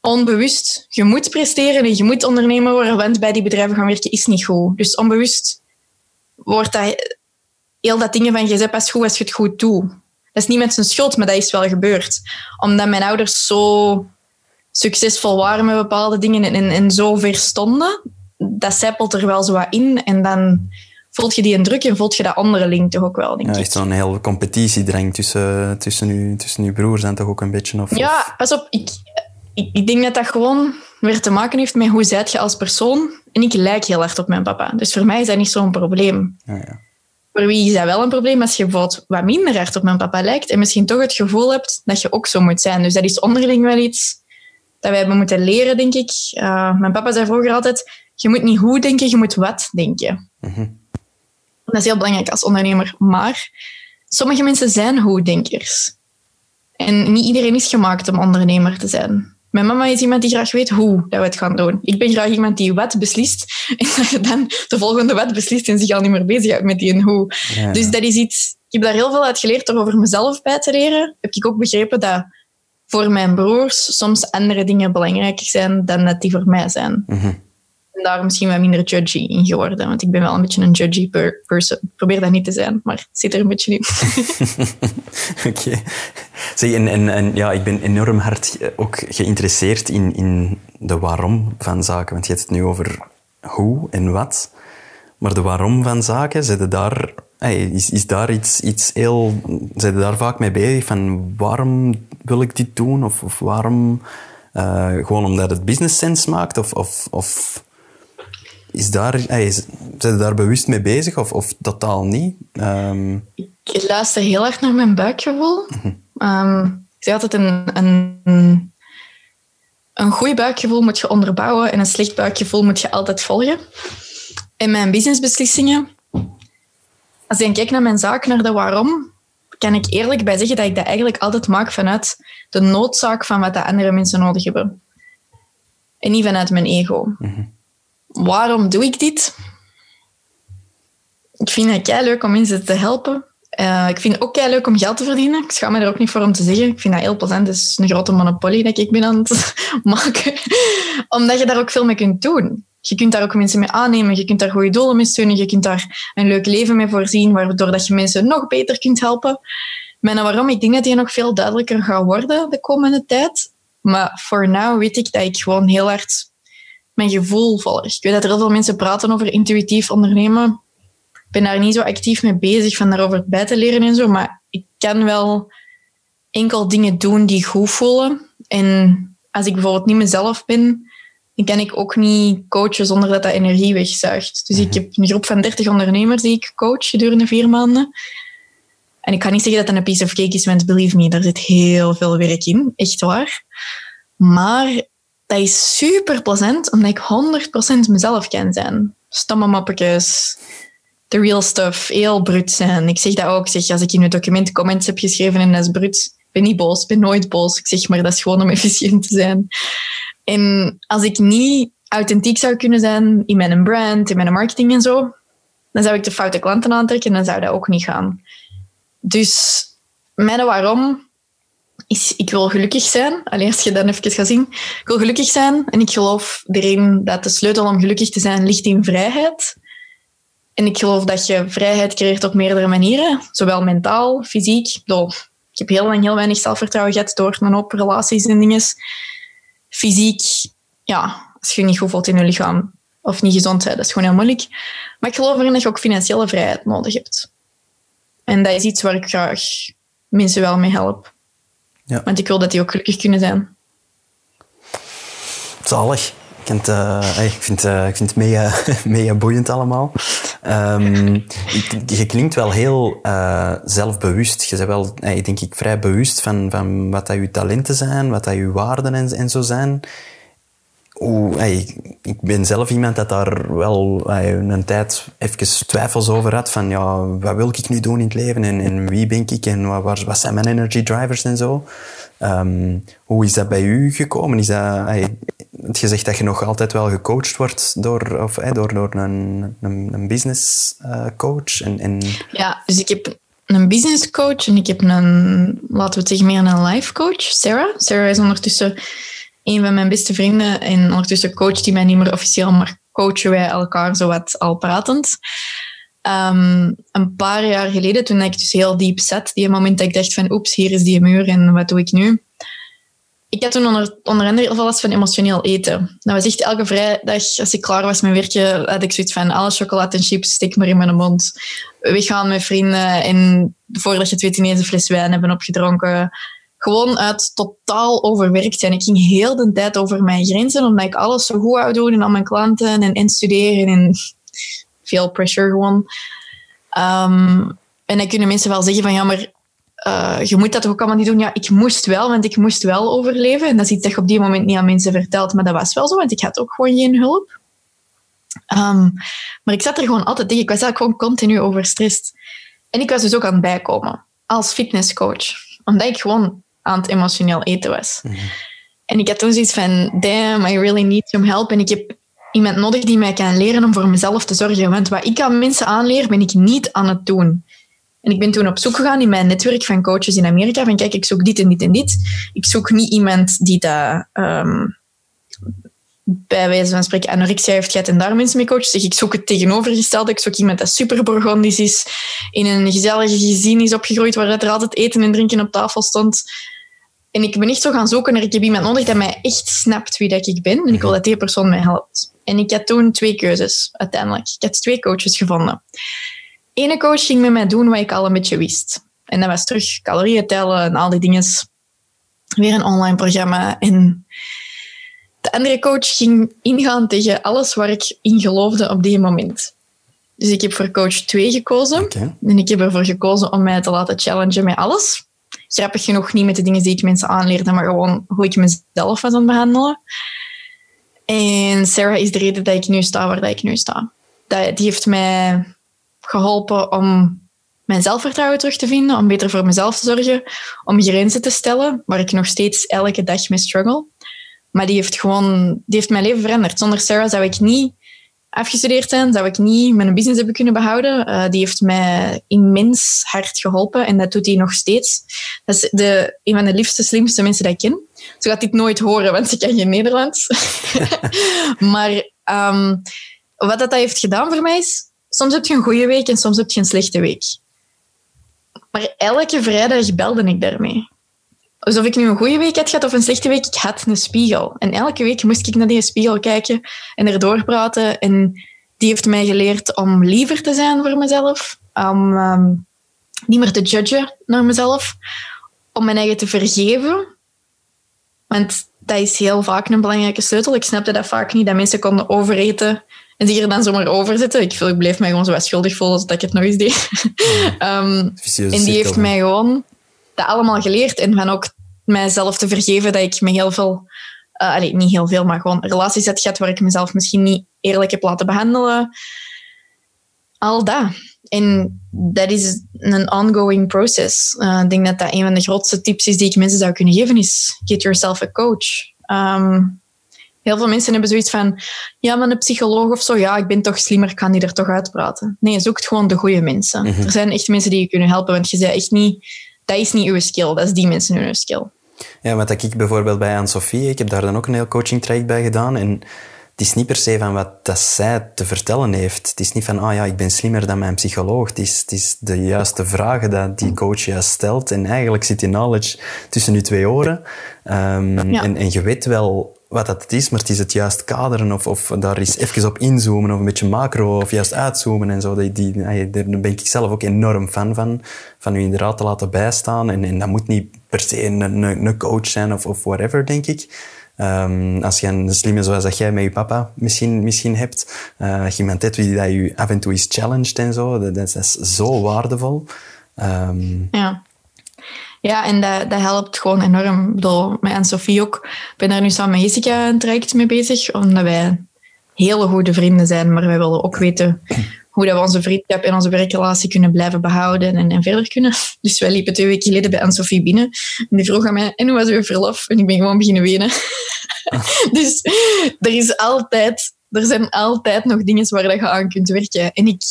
onbewust, je moet presteren en je moet ondernemer worden, want bij die bedrijven gaan werken is niet goed. Dus onbewust wordt dat heel dat dingen van je pas goed als je het goed doet. Dat is niet met zijn schuld, maar dat is wel gebeurd. Omdat mijn ouders zo succesvol waren met bepaalde dingen en, en, en zo ver stonden, dat zijpelt er wel zo wat in. En dan voelt je die een druk en voelt je dat andere link toch ook wel, denk ja, echt zo'n heel competitiedrang tussen, tussen, u, tussen uw broers en toch ook een beetje? Of, ja, pas op. Ik, ik, ik, denk dat dat gewoon weer te maken heeft met hoe zijt je als persoon. En ik lijk heel hard op mijn papa. Dus voor mij is dat niet zo'n probleem. Ja, ja. Voor wie is dat wel een probleem als je bijvoorbeeld wat minder hard op mijn papa lijkt en misschien toch het gevoel hebt dat je ook zo moet zijn. Dus dat is onderling wel iets dat wij hebben moeten leren, denk ik. Uh, mijn papa zei vroeger altijd, je moet niet hoe denken, je moet wat denken. Mm Dat is heel belangrijk als ondernemer. Maar sommige mensen zijn hoe-denkers. En niet iedereen is gemaakt om ondernemer te zijn. Mijn mama is iemand die graag weet hoe dat we het gaan doen. Ik ben graag iemand die wat beslist en dat je dan de volgende wat beslist en zich al niet meer bezighoudt met die en hoe. Ja. Dus dat is iets... Ik heb daar heel veel uit geleerd door over mezelf bij te leren. Heb ik ook begrepen dat voor mijn broers soms andere dingen belangrijker zijn dan dat die voor mij zijn. Mhm. Daar misschien wat minder judgy in geworden. Want ik ben wel een beetje een judgy per person. Ik probeer dat niet te zijn, maar zit er een beetje in. Oké. Zeg, en, en, en ja, ik ben enorm hard ook geïnteresseerd in, in de waarom van zaken. Want je hebt het nu over hoe en wat. Maar de waarom van zaken, zitten daar, is, is daar iets, iets heel... Zijn daar vaak mee bezig? Van waarom wil ik dit doen? Of, of waarom... Uh, gewoon omdat het business sense maakt? Of, of, of is daar, hey, zijn je daar bewust mee bezig? Of, of totaal niet? Um... Ik luister heel erg naar mijn buikgevoel. Mm -hmm. um, ik zeg altijd, een, een, een goed buikgevoel moet je onderbouwen en een slecht buikgevoel moet je altijd volgen. In mijn businessbeslissingen, als ik kijk naar mijn zaak, naar de waarom, kan ik eerlijk bij zeggen dat ik dat eigenlijk altijd maak vanuit de noodzaak van wat de andere mensen nodig hebben. En niet vanuit mijn ego. Mm -hmm. Waarom doe ik dit? Ik vind het kei leuk om mensen te helpen. Uh, ik vind het ook kei leuk om geld te verdienen. Ik schaam me er ook niet voor om te zeggen. Ik vind dat heel plezant. Het is een grote monopolie dat ik ben aan het maken. Omdat je daar ook veel mee kunt doen. Je kunt daar ook mensen mee aannemen. Je kunt daar goede doelen mee steunen. Je kunt daar een leuk leven mee voorzien, waardoor dat je mensen nog beter kunt helpen. Maar waarom? Ik denk dat die nog veel duidelijker gaat worden de komende tijd. Maar voor nu weet ik dat ik gewoon heel hard mijn gevoel volg. Ik weet dat er heel veel mensen praten over intuïtief ondernemen. Ik ben daar niet zo actief mee bezig van daarover bij te leren en zo, maar ik kan wel enkel dingen doen die goed voelen. En als ik bijvoorbeeld niet mezelf ben, dan kan ik ook niet coachen zonder dat dat energie wegzuigt. Dus ik heb een groep van 30 ondernemers die ik coach gedurende vier maanden. En ik kan niet zeggen dat dat een piece of cake is, want believe me, daar zit heel veel werk in. Echt waar. Maar dat is super plezant, omdat ik 100% mezelf kan zijn. Stomme mappetjes, the real stuff, heel brut zijn. Ik zeg dat ook. Zeg, als ik in het document comments heb geschreven en dat is brut, ik ben niet boos, ben nooit boos. Ik zeg maar, dat is gewoon om efficiënt te zijn. En als ik niet authentiek zou kunnen zijn in mijn brand, in mijn marketing en zo, dan zou ik de foute klanten aantrekken en dan zou dat ook niet gaan. Dus mijn waarom is, ik wil gelukkig zijn. Alleen als je dan even gaat zien. Ik wil gelukkig zijn en ik geloof erin dat de sleutel om gelukkig te zijn ligt in vrijheid. En ik geloof dat je vrijheid creëert op meerdere manieren, zowel mentaal, fysiek. Ik heb heel lang heel weinig zelfvertrouwen gehad door een hoop relaties en dingen. Fysiek, ja, als je je niet goed voelt in je lichaam of niet gezond bent, dat is gewoon heel moeilijk. Maar ik geloof erin dat je ook financiële vrijheid nodig hebt. En dat is iets waar ik graag mensen wel mee help. Ja. Want ik wil dat die ook gelukkig kunnen zijn. Zalig. Ik vind, uh, ik vind, uh, ik vind het mega, mega boeiend allemaal. Um, je klinkt wel heel uh, zelfbewust. Je bent wel, denk ik, vrij bewust van, van wat dat je talenten zijn, wat dat je waarden en, en zo zijn. Oeh, hey, ik ben zelf iemand dat daar wel een tijd even twijfels over had. Van ja, wat wil ik nu doen in het leven en, wie ben ik en wat, wat zijn mijn energy drivers en zo. Um, hoe is dat bij u gekomen? Is dat, je zegt dat je nog altijd wel gecoacht wordt door, of, door, door een, een, business uh, coach. En, en... Ja, dus ik heb een business coach en ik heb een, laten we het zeggen, meer een life coach, Sarah. Sarah is ondertussen een van mijn beste vrienden. En ondertussen coacht hij mij niet meer officieel, maar coachen wij elkaar zowat al pratend. Um, een paar jaar geleden, toen ik dus heel diep zat, die moment dat ik dacht van oeps, hier is die muur en wat doe ik nu? ik had toen onder, onder andere heel veel last van emotioneel eten. Dat was echt elke vrijdag, als ik klaar was met werken, had ik zoiets van alle chocolade en chips, stik maar in mijn mond. Weggaan met vrienden en voordat je het weet ineens een fles wijn hebben opgedronken. Gewoon uit totaal overwerkt zijn. Ik ging heel de tijd over mijn grenzen, omdat ik alles zo goed wou doen en al mijn klanten en, en studeren en veel pressure gewoon. Um, en dan kunnen mensen wel zeggen van ja, maar uh, je moet dat toch ook allemaal niet doen? Ja, ik moest wel, want ik moest wel overleven. En dat is iets dat op die moment niet aan mensen vertelt, maar dat was wel zo, want ik had ook gewoon geen hulp. Um, maar ik zat er gewoon altijd tegen. Ik was eigenlijk gewoon continu overstrest. En ik was dus ook aan het bijkomen als fitnesscoach, omdat ik gewoon aan het emotioneel eten was. Mm -hmm. En ik had toen zoiets van, damn, I really need some help. En ik heb iemand nodig die mij kan leren om voor mezelf te zorgen. Want wat ik aan mensen aanleer, ben ik niet aan het doen. En ik ben toen op zoek gegaan in mijn netwerk van coaches in Amerika. Van kijk, ik zoek dit en dit en dit. Ik zoek niet iemand die dat um, bij wijze van spreken anorexia heeft gehad en daar mensen mee coacht. Zeg, ik zoek het tegenovergestelde. Ik zoek iemand dat super Burgondisch is, in een gezellige gezin is opgegroeid, waar er altijd eten en drinken op tafel stond. En ik ben echt zo gaan zoeken naar ik heb iemand nodig dat mij echt snapt wie dat ik ben. En ik wil dat die persoon mij helpt. En ik had toen twee keuzes, uiteindelijk. Ik had twee coaches gevonden ene coach ging met mij doen wat ik al een beetje wist. En dat was terug calorieën tellen en al die dingen. Weer een online programma. En de andere coach ging ingaan tegen alles waar ik in geloofde op die moment. Dus ik heb voor coach 2 gekozen. Okay. En ik heb ervoor gekozen om mij te laten challengen met alles. Grappig genoeg niet met de dingen die ik mensen aanleerde, maar gewoon hoe ik mezelf was aan het behandelen. En Sarah is de reden dat ik nu sta waar ik nu sta. Die heeft mij geholpen om mijn zelfvertrouwen terug te vinden, om beter voor mezelf te zorgen, om grenzen te stellen, waar ik nog steeds elke dag mee struggle. Maar die heeft gewoon, die heeft mijn leven veranderd. Zonder Sarah zou ik niet afgestudeerd zijn, zou ik niet mijn business hebben kunnen behouden. Uh, die heeft mij immens hard geholpen en dat doet hij nog steeds. Dat is de, een van de liefste, slimste mensen die ik ken. Ze gaat dit nooit horen, want ze kan geen Nederlands. maar um, wat dat heeft gedaan voor mij is, soms heb je een goede week en soms heb je een slechte week. Maar elke vrijdag belde ik daarmee. Alsof ik nu een goede week had gehad of een slechte week, ik had een spiegel. En elke week moest ik naar die spiegel kijken en erdoor praten. En die heeft mij geleerd om liever te zijn voor mezelf. Om um, niet meer te judgen naar mezelf. Om mijn eigen te vergeven. Want dat is heel vaak een belangrijke sleutel. Ik snapte dat vaak niet, dat mensen konden overeten en die er dan zomaar over zitten. Ik, ik bleef mij gewoon zo wat schuldig voelen dat ik het nog eens deed. um, en die heeft mij gewoon dat allemaal geleerd. En van ook mijzelf te vergeven dat ik me heel veel... Uh, allee, niet heel veel, maar gewoon relaties heb gehad waar ik mezelf misschien niet eerlijk heb laten behandelen. Al dat. En dat is een ongoing process. Uh, ik denk dat dat een van de grootste tips is die ik mensen zou kunnen geven, is get yourself a coach. Um, Heel veel mensen hebben zoiets van, ja, maar een psycholoog of zo, ja, ik ben toch slimmer, ik kan die er toch uitpraten. Nee, zoek gewoon de goede mensen. Mhm. Er zijn echt mensen die je kunnen helpen, want je zei echt niet, dat is niet uw skill, dat is die mensen hun skill. Ja, wat ik bijvoorbeeld bij Anne-Sophie, ik heb daar dan ook een heel coaching traject bij gedaan en het is niet per se van wat dat zij te vertellen heeft. Het is niet van, ah oh ja, ik ben slimmer dan mijn psycholoog. Het is, het is de juiste vragen dat die coach juist stelt. En eigenlijk zit die knowledge tussen je twee oren. Um, en, en je weet wel wat dat is, maar het is het juist kaderen of, of daar eens even op inzoomen of een beetje macro of juist uitzoomen en zo. Die, die, daar ben ik zelf ook enorm fan van, van u inderdaad te laten bijstaan. En, en dat moet niet per se een, een, coach zijn of, of whatever, denk ik. Um, als je een slimme zoals dat jij met je papa misschien, misschien hebt, uh, iemand hebt die dat je af en toe is challenged en zo, dat, dat is zo waardevol. Um, ja. Ja, en dat, dat helpt gewoon enorm. Ik bedoel, mij en Sophie ook. Ik ben daar nu samen met Jessica een traject mee bezig, omdat wij hele goede vrienden zijn, maar wij willen ook weten hoe dat we onze vriendschap en onze werkrelatie kunnen blijven behouden en, en verder kunnen. Dus wij liepen twee weken geleden bij Anne-Sophie binnen. En die vroeg aan mij, en hoe was uw verlof? En ik ben gewoon beginnen wenen. dus er is altijd, er zijn altijd nog dingen waar je aan kunt werken. En ik,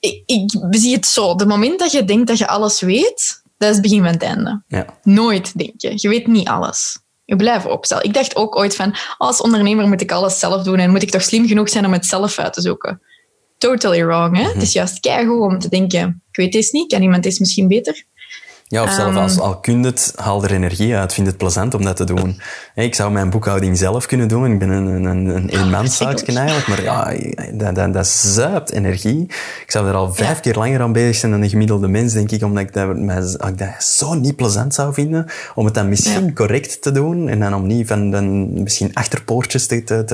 ik, ik zie het zo. De moment dat je denkt dat je alles weet, dat is het begin van het einde. Ja. Nooit, denk je. Je weet niet alles. Je blijft opstellen. Ik dacht ook ooit van, als ondernemer moet ik alles zelf doen en moet ik toch slim genoeg zijn om het zelf uit te zoeken. Totally wrong, hè? Het is juist keigoed om te denken, ik weet dit niet, kan iemand dit misschien beter? Ja, of zelfs als al kun je het, haal er energie uit. Vind het plezant om dat te doen. Ik zou mijn boekhouding zelf kunnen doen. Ik ben een, een, een eenmanszaakje eigenlijk. Maar ja, dat, dat, dat zuipt energie. Ik zou er al vijf keer langer aan bezig zijn dan een gemiddelde mens, denk ik. Omdat ik dat, ik dat zo niet plezant zou vinden. Om het dan misschien correct te doen. En dan om niet van dan misschien achterpoortjes te, te,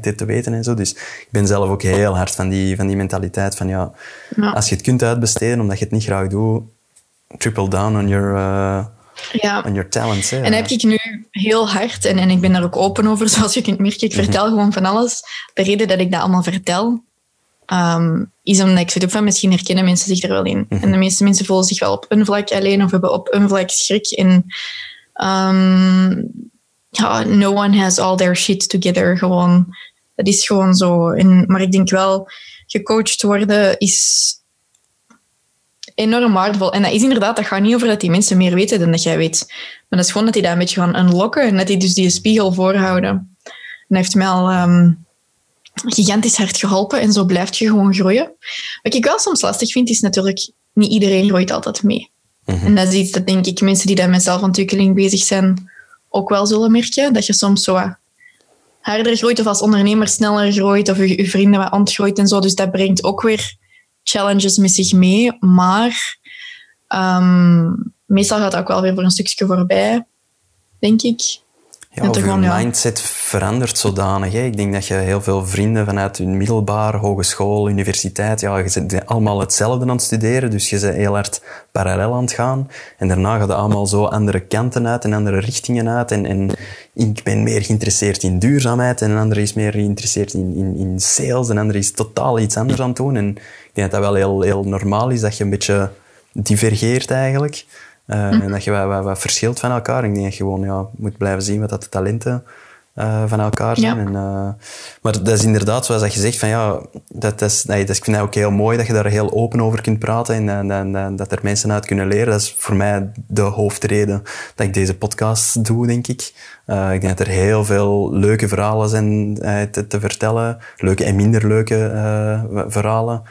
te, te, weten en zo. Dus ik ben zelf ook heel hard van die, van die mentaliteit van ja, als je het kunt uitbesteden omdat je het niet graag doet, triple down on your, uh, ja. on your talents. En heb ik nu heel hard, en, en ik ben daar ook open over, zoals je kunt merken, ik vertel mhm. gewoon van alles. De reden dat ik dat allemaal vertel, um, is omdat ik zoiets van, misschien herkennen mensen zich er wel in. Mhm. En de meeste mensen voelen zich wel op een vlak alleen of hebben op een vlak schrik. En um, ja, no one has all their shit together. Gewoon, dat is gewoon zo. En, maar ik denk wel, gecoacht worden is enorm waardevol. En dat is inderdaad, dat gaat niet over dat die mensen meer weten dan dat jij weet. Maar dat is gewoon dat die dat een beetje gaan unlocken en dat die dus die spiegel voorhouden. En dat heeft mij al um, gigantisch hard geholpen en zo blijf je gewoon groeien. Wat ik wel soms lastig vind, is natuurlijk niet iedereen groeit altijd mee. Mhm. En dat is iets dat denk ik mensen die daar met zelfontwikkeling bezig zijn ook wel zullen merken. Dat je soms zo harder groeit of als ondernemer sneller groeit of je, je vrienden wat ontgroeit en zo. Dus dat brengt ook weer challenges met zich mee. Maar um, meestal gaat dat ook wel weer voor een stukje voorbij, denk ik. Ja, of je mindset verandert zodanig. Hè. Ik denk dat je heel veel vrienden vanuit je middelbaar, hogeschool, universiteit, ja, je zit allemaal hetzelfde aan het studeren, dus je bent heel hard parallel aan het gaan. En daarna gaat het allemaal zo andere kanten uit en andere richtingen uit. En, en ik ben meer geïnteresseerd in duurzaamheid en een ander is meer geïnteresseerd in, in, in sales en een ander is totaal iets anders aan het doen. En ik denk dat dat wel heel, heel normaal is, dat je een beetje divergeert eigenlijk. Uh, En dat je wat, wat, wat, verschilt van elkaar. Ik denk dat je gewoon ja, moet blijven zien wat dat de talenten uh, van elkaar zijn. En, uh, maar dat is inderdaad, zoals dat je zegt, van, ja, dat is, nee, dat, ik vind ook heel mooi dat je daar heel open over kunt praten en, en, en, dat er mensen uit kunnen leren. Dat is voor mij de hoofdreden dat ik deze podcast doe, denk ik. Uh, ik denk dat er heel veel leuke verhalen zijn te, te, vertellen. Leuke en minder leuke verhalen.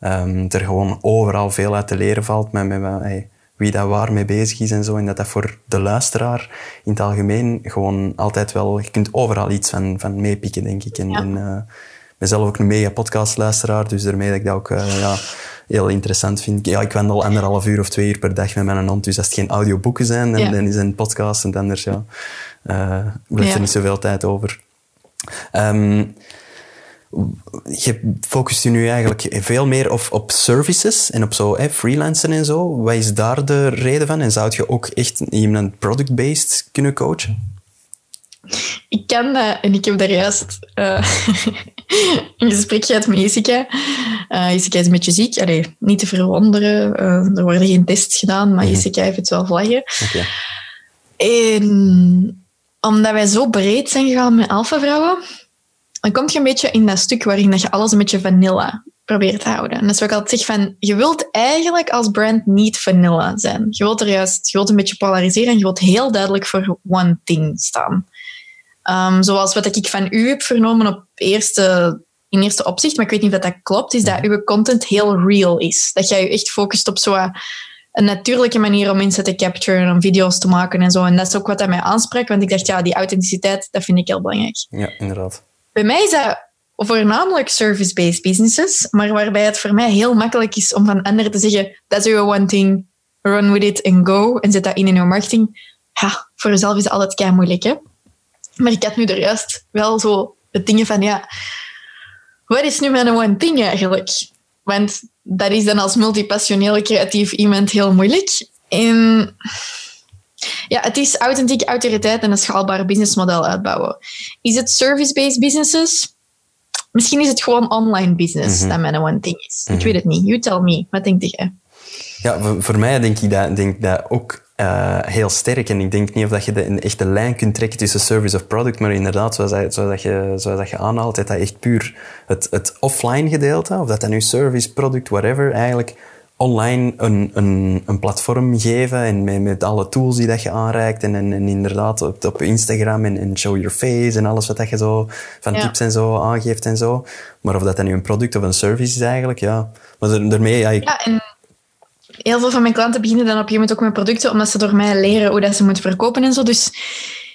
Um, er gewoon overal veel uit te leren valt met, met, met wie daar waar mee bezig is en zo. En dat dat voor de luisteraar in het algemeen gewoon altijd wel... Je kunt overal iets van, van meepikken, denk ik. En, ja. en uh, mezelf ook een mega podcastluisteraar, dus daarmee dat ik dat ook uh, ja, heel interessant vind. Ja, ik wandel anderhalf uur of twee uur per dag met mijn hond, dus als het geen audioboeken zijn, dan, dan is het een podcast en anders ja, uh, blijft er niet zoveel tijd over. Um, je focust je nu eigenlijk veel meer op, op services en op zo hè, freelancen en zo. Wat is daar de reden van? En zou je ook echt iemand product-based kunnen coachen? Ik kan dat en ik heb daar juist uh, een gesprek gehad met Jessica. Uh, Jessica is een beetje ziek, Allee, niet te verwonderen. Uh, er worden geen tests gedaan, maar mm Jessica heeft het wel vlaggen. Okay. En omdat wij zo breed zijn gegaan met alpha-vrouwen, dan kom je een beetje in dat stuk waarin dat je alles een beetje vanilla probeert te houden. En dat is wat ik altijd zeg van, je wilt eigenlijk als brand niet vanilla zijn. Je wilt er juist, je wilt een beetje polariseren en je wilt heel duidelijk voor one thing staan. Um, zoals wat ik van u heb vernomen op eerste, in eerste opzicht, maar ik weet niet of dat klopt, is dat uw content heel real is. Dat jij je echt focust op zo'n een natuurlijke manier om mensen te capturen, om video's te maken en zo. En dat is ook wat dat mij aanspreekt, want ik dacht, ja, die authenticiteit, dat vind ik heel belangrijk. Ja, inderdaad. Bij mij is dat voornamelijk service-based businesses, maar waarbij het voor mij heel makkelijk is om van anderen te zeggen, that's your one thing, run with it and go, en zet dat in in je marketing. Ja, voor jezelf is het altijd kei moeilijk, hè. Maar ik had nu er juist wel zo de dingen van, ja, wat is nu mijn one thing eigenlijk? Want dat is dan als multipassioneel creatief iemand heel moeilijk. En ja, het is authentiek autoriteit en een schaalbaar businessmodel uitbouwen. Is het service-based businesses? Misschien is het gewoon online business mm -hmm. dat mijn one thing is. Ik mhm. weet het niet. You tell me. Wat denk jij? Ja, voor, voor, mij denk ik dat, denk dat ook uh, heel sterk. En ik denk niet of dat je de, een echte lijn kunt trekken tussen service of product, maar inderdaad, zoals, dat, zoals, dat je, zoals dat je aanhaalt, dat dat echt puur het, het offline gedeelte, of dat dat nu service, product, whatever, eigenlijk online een, een, een platform geven en met, met alle tools die dat je aanreikt en, en, en inderdaad op, op Instagram en, en show your face en alles wat dat je zo van tips en zo aangeeft en zo. Maar of dat dan nu een product of een service is eigenlijk, ja. Maar daarmee... Ja, ja en heel veel van mijn klanten beginnen dan op een gegeven moment ook met producten, omdat ze door mij leren hoe dat ze moeten verkopen en zo. Dus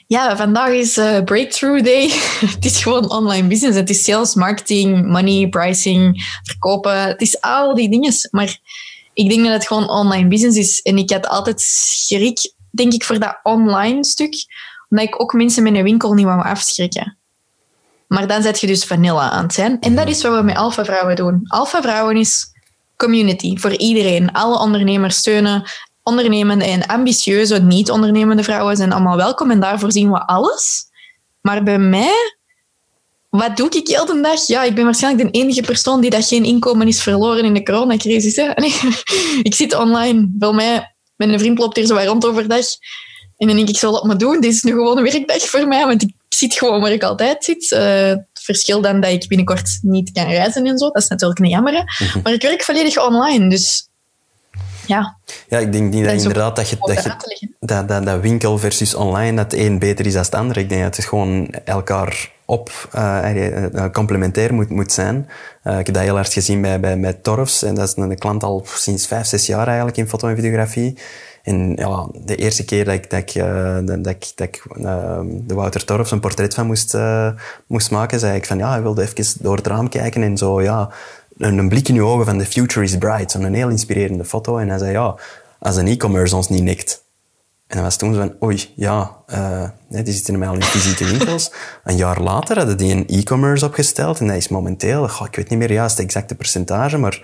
ja, vandaag is uh, Breakthrough Day. het is gewoon online business. Het is sales, marketing, money, pricing, verkopen. Het is al die dingen. Maar ik denk dat het gewoon online business is. En ik had altijd schrik, denk ik, voor dat online stuk. Omdat ik ook mensen met een winkel niet wou afschrikken. Maar dan zet je dus vanilla aan het zijn. En dat is wat we met Alpha Vrouwen doen. Alpha Vrouwen is community voor iedereen. Alle ondernemers steunen. Ondernemende en ambitieuze, niet-ondernemende vrouwen zijn allemaal welkom en daarvoor zien we alles. Maar bij mij, wat doe ik heel de dag? Ja, ik ben waarschijnlijk de enige persoon die dat geen inkomen is verloren in de coronacrisis. Hè? ik zit online. Bij mij, mijn vriend loopt hier zo rond overdag. En dan denk ik, ik zal dat maar doen. Dit is nu gewoon een werkdag voor mij, want ik zit gewoon waar ik altijd zit. Uh, het verschil dan dat ik binnenkort niet kan reizen en zo, dat is natuurlijk niet jammer. Mhm. Maar ik werk volledig online, dus ja. Ja, ik denk niet dat, inderdaad dat, je, dat, je, dat, dat, dat, winkel versus online, dat het een beter is dan het ander. Ik denk dat het gewoon elkaar op uh, complementair moet, moet zijn. Ik heb dat heel hard gezien bij, bij, Torfs. En dat is een klant al sinds vijf, zes jaar eigenlijk in foto en videografie. En ja, de eerste keer dat ik, dat ik, dat ik, dat ik uh, de Wouter Torfs een portret van moest, moest maken, zei ik van ja, hij wilde even door het raam kijken en zo, ja, een, blik in uw ogen van the future is bright. Zo'n heel inspirerende foto. En hij zei ja, als een e-commerce ons niet nikt. En dan was toen zo van, oei, ja, uh, die zitten normaal in fysieke winkels. Een jaar later hadden die een e-commerce opgesteld en dat is momenteel, goh, ik weet niet meer juist het exacte percentage, maar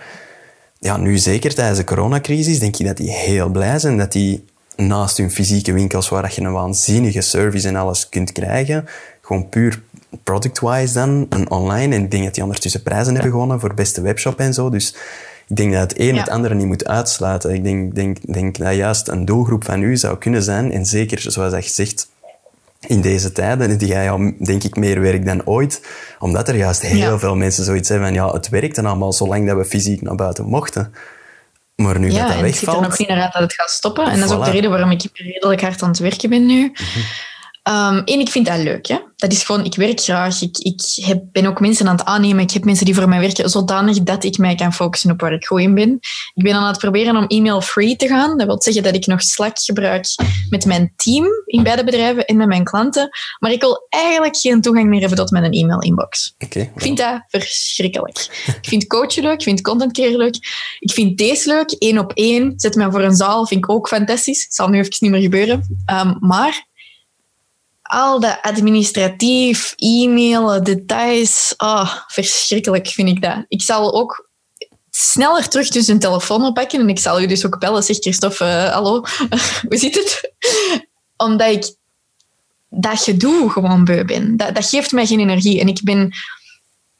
ja, nu zeker tijdens de coronacrisis denk ik dat die heel blij zijn dat die naast hun fysieke winkels, waar je een waanzinnige service en alles kunt krijgen, gewoon puur product-wise dan, een online. En ik denk dat die ondertussen prijzen hebben gewonnen voor beste webshop en zo. Dus ik denk dat het een het andere niet moet uitsluiten. Ik denk, denk, denk dat juist een doelgroep van u zou kunnen zijn. En zeker, zoals je zegt, in deze tijden, die jij ja, denk ik meer werkt dan ooit. Omdat er juist heel veel mensen zoiets hebben van, ja, het werkte allemaal zolang dat we fysiek naar buiten mochten. Maar nu ja, dat dat wegvalt... Ja, het ziet er nog niet naar uit dat het gaat stoppen. En dat is ook de reden waarom ik redelijk hard aan het werken ben nu. Mhm. Um, ik vind dat leuk. Hè? Dat is gewoon, ik werk graag. Ik, ik heb, ben ook mensen aan het aannemen. Ik heb mensen die voor mij werken, zodanig dat ik mij kan focussen op waar ik goed in ben. Ik ben aan het proberen om e-mail-free te gaan. Dat wil zeggen dat ik nog Slack gebruik met mijn team in beide bedrijven en met mijn klanten. Maar ik wil eigenlijk geen toegang meer hebben tot mijn e-mail-inbox. Okay, Ik vind dat verschrikkelijk. ik vind coachen leuk, ik vind content creëren leuk. Ik vind deze leuk, één op één. Zet me voor een zaal, vind ik ook fantastisch. Het zal nu even niet meer gebeuren. Um, maar al dat administratief, e-mailen, details. Oh, verschrikkelijk vind ik dat. Ik zal ook sneller terug dus een telefoon oppakken en ik zal u dus ook bellen. Zeg Christophe, uh, hallo, hoe zit het? Omdat ik dat gedoe gewoon beu ben. Dat, dat geeft mij geen energie. En ik ben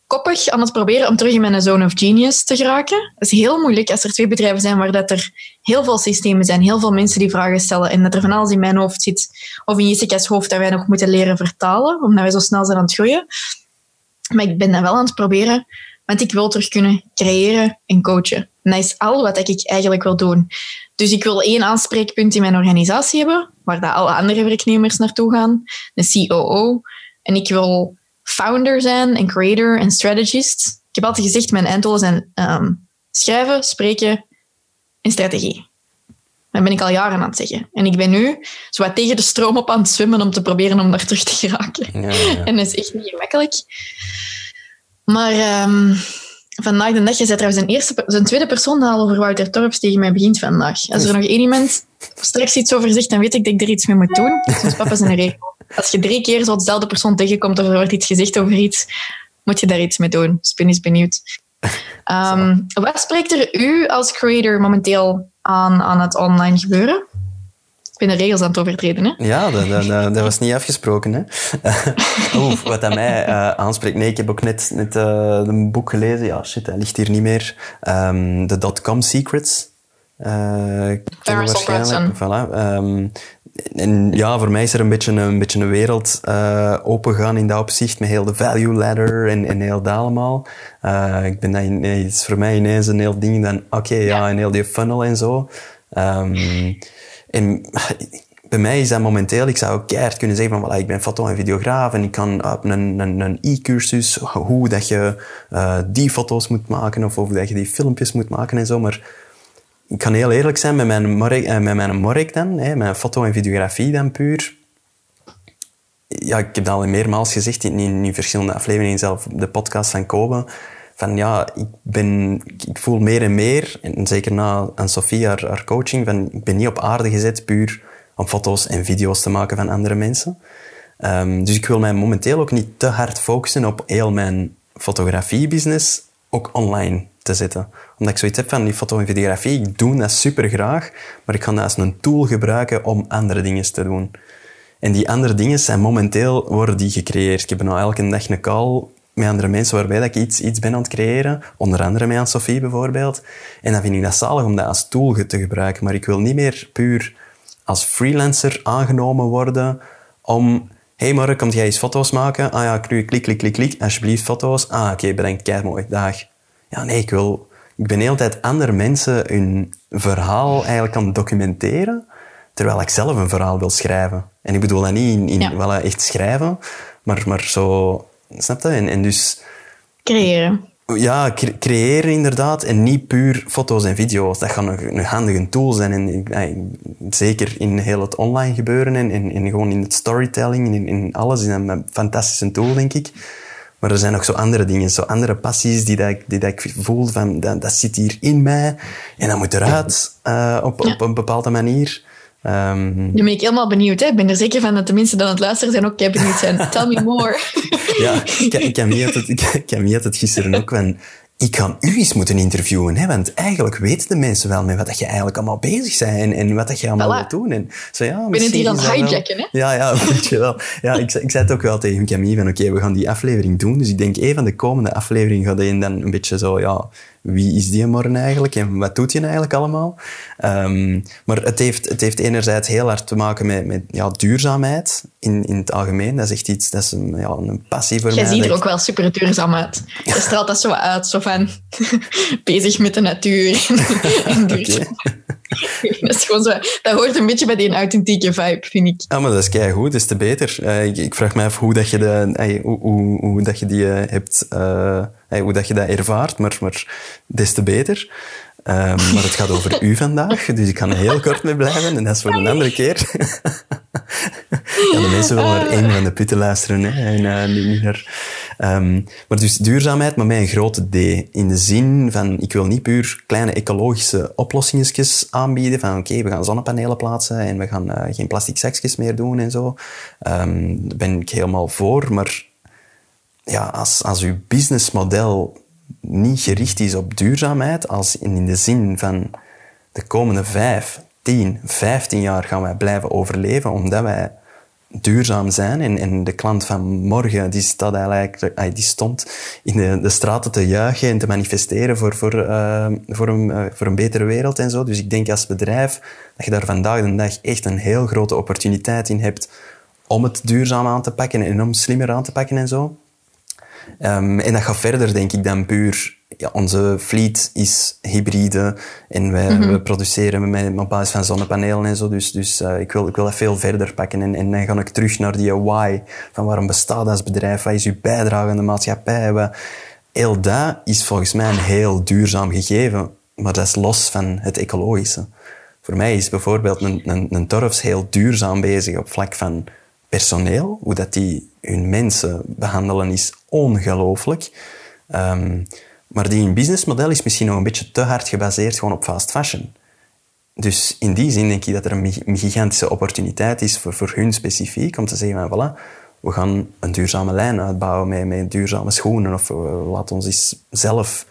koppig aan het proberen om terug in mijn zone of genius te geraken. Dat is heel moeilijk als er twee bedrijven zijn waar dat er heel veel systemen zijn, heel veel mensen die vragen stellen en dat er van alles in mijn hoofd zit, of in Jessica's hoofd, dat wij nog moeten leren vertalen, omdat wij zo snel zijn aan het groeien. Maar ik ben dat wel aan het proberen, want ik wil terug kunnen creëren en coachen. En dat is al wat ik eigenlijk wil doen. Dus ik wil één aanspreekpunt in mijn organisatie hebben, waar dat alle andere werknemers naartoe gaan, een COO. En ik wil founder zijn en creator en strategist. Ik heb altijd gezegd, mijn einddoelen zijn um, schrijven, spreken en strategie. Dat ben ik al jaren aan het zeggen. En ik ben nu zo wat tegen de stroom op aan het zwemmen om te proberen om daar terug te geraken. Ja, ja. En dat is echt niet gemakkelijk. Maar um, vandaag de dag, je zei trouwens een, eerste, een tweede persoon al over Wouter Torps tegen mij begint vandaag. Als er nog één iemand straks iets over zegt, dan weet ik dat ik er iets mee moet doen. Dus papa is een regel als je drie keer zo dezelfde persoon tegenkomt of er wordt iets gezegd over iets, moet je daar iets mee doen. Dus ik ben eens benieuwd. Um, wat spreekt er u als creator momenteel aan, aan het online gebeuren? Ik ben de regels aan het overtreden, hè? Ja, dat, dat, dat was niet afgesproken, hè? Oeh, wat aan mij uh, aanspreekt... Nee, ik heb ook net, net uh, een boek gelezen. Ja, shit, hij ligt hier niet meer. Um, de Dotcom Secrets. Uh, waarschijnlijk. Voilà. Um, en ja, voor mij is er een beetje een, beetje een wereld uh, opengaan in dat opzicht, met heel de value ladder en, en heel dat allemaal. Uh, ik ben dat nee, is voor mij ineens een heel ding dan, oké, ja, ja, en heel die funnel en zo. Um, en bij mij is dat momenteel, ik zou ook keihard kunnen zeggen van, voilà, ik ben foto- en videograaf en ik kan op een, een, een e-cursus hoe dat je uh, die foto's moet maken of hoe dat je die filmpjes moet maken en zo, maar ik kan heel eerlijk zijn met mijn mork, eh, met mijn mork dan, hè, mijn foto en videografie dan puur. Ja, ik heb dat al meermaals gezegd in, in, verschillende afleveringen, zelf de podcast van Kobe. Van ja, ik, ben, ik voel meer en meer, en zeker na aan Sofie haar, coaching, van ik ben niet op aarde gezet puur om foto's en video's te maken van andere mensen. Um, dus ik wil mij momenteel ook niet te hard focussen op heel mijn fotografie-business ook online Omdat ik zoiets heb van die foto en videografie, ik doe dat super graag, maar ik ga dat als een tool gebruiken om andere dingen te doen. En die andere dingen zijn momenteel worden die gecreëerd. Ik heb nou elke dag een call met andere mensen waarbij dat ik iets, iets ben aan het creëren. Onder andere met Sophie bijvoorbeeld. En dan vind ik dat zalig om dat als tool te gebruiken. Maar ik wil niet meer puur als freelancer aangenomen worden om hey Mark, komt jij eens foto's maken? Ah ja, klik, klik, klik, klik. Alsjeblieft, foto's. Ah, oké, okay, bedankt, kijk mooi, dag. Ja, nee, ik wil... Ik ben de hele tijd andere mensen hun verhaal eigenlijk aan documenteren, terwijl ik zelf een verhaal wil schrijven. En ik bedoel dat niet in, in wel echt schrijven, maar, maar zo... Snap je? En, en dus... Creëren. Ja, creëren inderdaad. En niet puur foto's en video's. Dat gaat een, een handige tool zijn. En, zeker in heel het online gebeuren en, en, gewoon in het storytelling en in, in alles. Is een fantastische tool, denk ik. Maar er zijn nog zo andere dingen, zo andere passies die, dat ik, die dat ik voel van dat, dat zit hier in mij en dat moet eruit uh, op, op een bepaalde manier. Um, nu ben ik helemaal benieuwd. Hè? Ik ben er zeker van dat de mensen die aan het luisteren zijn ook benieuwd zijn. Tell me more. ja, ik, ik, ik, het, het gisteren ook van... Ik ga u eens moeten interviewen, hè, want eigenlijk weten de mensen wel met wat dat je eigenlijk allemaal bezig bent en, wat dat je allemaal voilà. wil doen. En zo, ja, ben het hier aan het hijacken, hè? Ja, ja, weet je wel. Ja, ik, ik zei het ook wel tegen Camille van oké, we gaan die aflevering doen. Dus ik denk, een van de komende afleveringen gaat hij dan een beetje zo, ja, wie is die morgen eigenlijk en wat doet hij eigenlijk allemaal? Um, maar het heeft, het heeft enerzijds heel hard te maken met, met ja, duurzaamheid in, in het algemeen. Dat is echt iets, dat is een, ja, een passie voor Jij mij. Jij ziet er ook wel super duurzaam uit. Je straalt dat zo uit, zo van bezig met de natuur. en duurzaam. dat, zo, dat hoort een beetje bij die authentieke vibe, vind ik. Ja, maar dat is kei goed, dat is te beter. Uh, ik, vraag me af hoe, dat je, de, hoe, hoe, dat je die uh, hebt, hoe dat je dat ervaart, maar, maar des te beter. Um, maar het gaat over u vandaag, dus ik kan er heel kort mee blijven en dat is voor een andere keer. ja, de mensen willen naar één van de putten luisteren hè, en niet naar... Um, maar dus duurzaamheid, maar met een grote D. In de zin van, ik wil niet puur kleine ecologische oplossingen aanbieden, van oké, we gaan zonnepanelen plaatsen en we gaan uh, geen plastic zakjes meer doen en zo. Um, daar ben ik helemaal voor, maar ja, als, als uw businessmodel niet gericht is op duurzaamheid, als in de zin van de komende vijf, tien, vijftien jaar gaan wij blijven overleven omdat wij duurzaam zijn. En, en de klant van morgen die, staat eigenlijk, die stond in de, de straten te juichen en te manifesteren voor, voor, uh, voor, een, uh, voor een betere wereld en zo. Dus ik denk als bedrijf dat je daar vandaag de dag echt een heel grote opportuniteit in hebt om het duurzaam aan te pakken en om slimmer aan te pakken en zo. Um, en dat gaat verder, denk ik, dan puur... Ja, onze fleet is hybride en wij, mm -hmm. we produceren met, op basis van zonnepanelen en zo. Dus, dus uh, ik, wil, ik wil dat veel verder pakken. En, en dan ga ik terug naar die why. Van waarom bestaat als bedrijf? Wat is uw bijdrage aan de maatschappij? Wat, heel dat is volgens mij een heel duurzaam gegeven. Maar dat is los van het ecologische. Voor mij is bijvoorbeeld een, een, een torfs heel duurzaam bezig op vlak van personeel. Hoe dat die hun mensen behandelen is ongelooflijk. Um, maar die businessmodel is misschien nog een beetje te hard gebaseerd gewoon op fast fashion. Dus in die zin denk ik dat er een gigantische opportuniteit is voor, voor hun specifiek om te zeggen van voilà, we gaan een duurzame lijn uitbouwen met, met duurzame schoenen of uh, laat ons eens zelf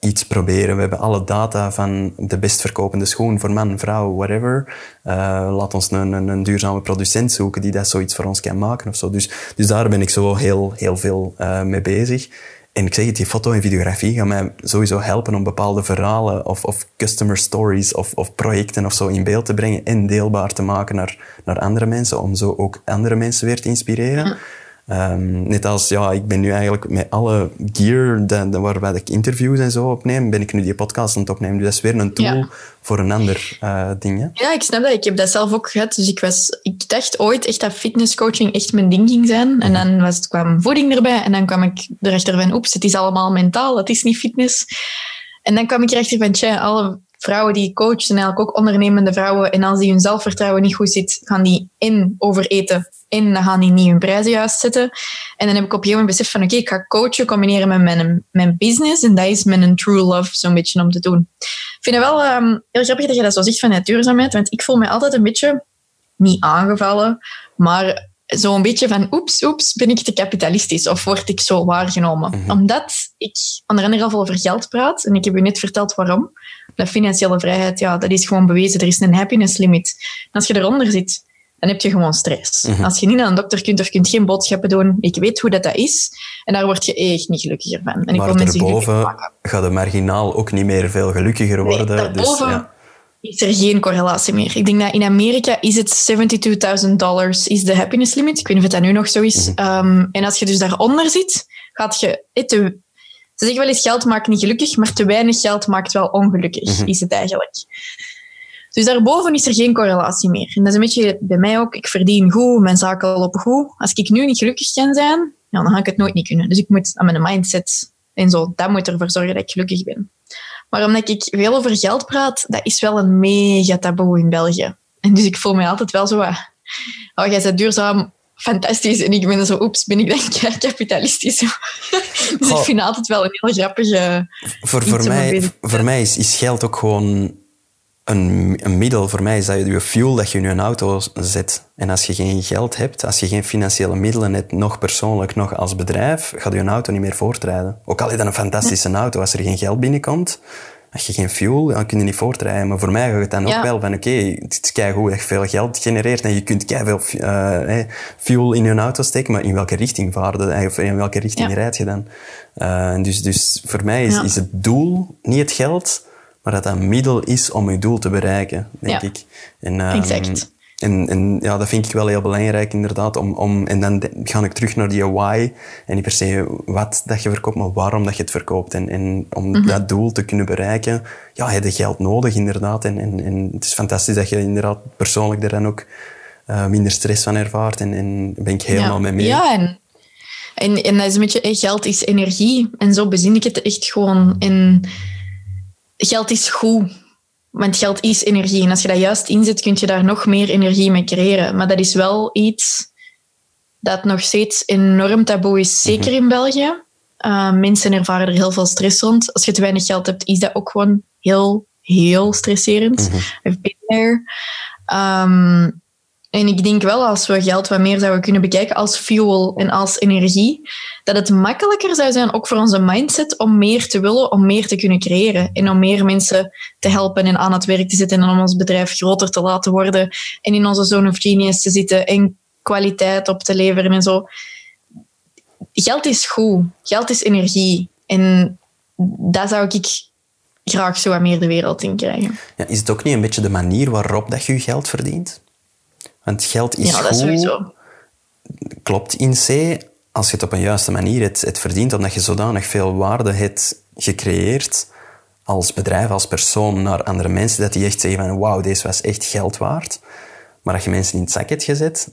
iets proberen. We hebben alle data van de best verkopende schoen voor man, vrouw, whatever. Uh, laat ons een, een, een, duurzame producent zoeken die dat zoiets voor ons kan maken of zo. Dus, dus daar ben ik zo heel, heel veel mee bezig. En ik zeg het, die foto en videografie gaan mij sowieso helpen om bepaalde verhalen of, of customer stories of, of projecten of zo in beeld te brengen en deelbaar te maken naar, naar andere mensen, om zo ook andere mensen weer te inspireren. Um, net als, ja, ik ben nu eigenlijk met alle gear de, waarbij ik interviews en zo opneem, ben ik nu die podcast aan het opnemen. Dus dat is weer een tool voor een ander uh, ding. Hè? Ja, ik snap dat. Ik heb dat zelf ook gehad. Dus ik, was, ik dacht ooit echt dat fitnesscoaching echt mijn ding ging zijn. En dan was, kwam voeding erbij en dan kwam ik erachter van, oeps, het is allemaal mentaal, het is niet fitness. En dan kwam ik erachter van, tja, alle vrouwen die ik coach zijn eigenlijk ook ondernemende vrouwen. En als die hun zelfvertrouwen niet goed zit, gaan die in overeten. En dan gaan die niet hun prijzen juist zetten. En dan heb ik op een gegeven moment beseft van oké, ik ga coachen combineren met mijn, mijn business. En dat is mijn true love zo'n beetje om te doen. Ik vind het wel um, heel grappig dat je dat zo zegt van duurzaamheid. Want ik voel me altijd een beetje, niet aangevallen, maar zo'n beetje van oeps, oeps, ben ik te kapitalistisch of word ik zo waargenomen? Mhm. Omdat ik onder andere al over geld praat en ik heb u net verteld waarom. De financiële vrijheid, ja, dat is gewoon bewezen. Er is een happiness limit. En als je eronder zit, dan heb je gewoon stress. Mhm. Als je niet naar een dokter kunt of kunt geen boodschappen doen, ik weet hoe dat, dat is. En daar word je echt niet gelukkiger van. En ik maar daarboven gaat de marginaal ook niet meer veel gelukkiger worden. Nee, daarboven, dus, ja is er geen correlatie meer. Ik denk dat in Amerika is het 72.000 dollars is de happiness limit. Ik weet niet of dat nu nog zo is. Mhm. Ehm, en als je dus daaronder zit, gaat je... Te, ze zeggen wel eens geld maakt niet gelukkig, maar te weinig geld maakt wel ongelukkig, mhm. is het eigenlijk. Dus daarboven is er geen correlatie meer. En dat is een beetje bij mij ook. Ik verdien goed, mijn zaken lopen goed. Als ik nu niet gelukkig kan zijn, ja, dan ga ik het nooit niet kunnen. Dus ik moet aan mijn mindset en zo, dat moet ervoor zorgen dat ik gelukkig ben. Maar omdat ik veel over geld praat, dat is wel een mega taboe in België. En dus ik voel me altijd wel zo... oh, jij bent duurzaam, fantastisch. En ik ben zo, oeps, ben ik denk kapitalistisch. dus ik vind altijd wel een heel grappige... Voor, voor, mij, voor mij is, is geld ook gewoon een, een, middel voor mij is dat je fuel dat je in je auto zet. En als je geen geld hebt, als je geen financiële middelen hebt, nog persoonlijk, nog als bedrijf, gaat je auto niet meer voortrijden. Ook al is dat een fantastische auto, als er geen geld binnenkomt, als je geen fuel, dan kun je niet voortrijden. Maar voor mij gaat het dan ook wel van, oké, het is keigoed dat je veel geld genereert en je kunt veel uh, fuel in je auto steken, maar in welke richting vaarde, of in welke richting ja. rijd je dan? Uh, dus, dus voor mij is, is het doel niet het geld, maar dat dat een middel is om je doel te bereiken, denk ik. En, um, exact. En, en, ja, dat vind ik wel heel belangrijk, inderdaad. Om, om, en dan ga ik terug naar die why. En niet per se wat dat je verkoopt, maar waarom dat je het verkoopt. En, en om mhm. dat doel te kunnen bereiken, ja, heb je geld nodig, inderdaad. En, en, en het is fantastisch dat je inderdaad persoonlijk daar dan ook uh, minder stress van ervaart. En, en ben ik helemaal ja. mee mee. Ja, en, en, en dat is een beetje, geld is energie. En zo bezin ik het echt gewoon in geld is goed. Want geld is energie. En als je dat juist inzet, kun je daar nog meer energie mee creëren. Maar dat is wel iets dat nog steeds enorm taboe is, zeker mhm. in België. Uh, mensen ervaren er heel veel stress rond. Als je te weinig geld hebt, is dat ook gewoon heel, heel stresserend. Mm I've been there. Um, en ik denk wel, als we geld wat meer zouden kunnen bekijken als fuel en als energie, dat het makkelijker zou zijn, ook voor onze mindset, om meer te willen, om meer te kunnen creëren. En om meer mensen te helpen en aan het werk te zitten en om ons bedrijf groter te laten worden. En in onze zone of genius te zitten en kwaliteit op te leveren en zo. Geld is goed. Geld is energie. En dat zou ik graag zo wat meer de wereld in krijgen. Ja, is het ook niet een beetje de manier waarop dat je je geld verdient? Want geld is ja, dat sowieso. Klopt in C, als je het op een juiste manier het, het verdient, omdat je zodanig veel waarde hebt gecreëerd als bedrijf, als persoon naar andere mensen, dat die echt zeggen van wauw, deze was echt geld waard. Maar als je mensen in het zak hebt gezet,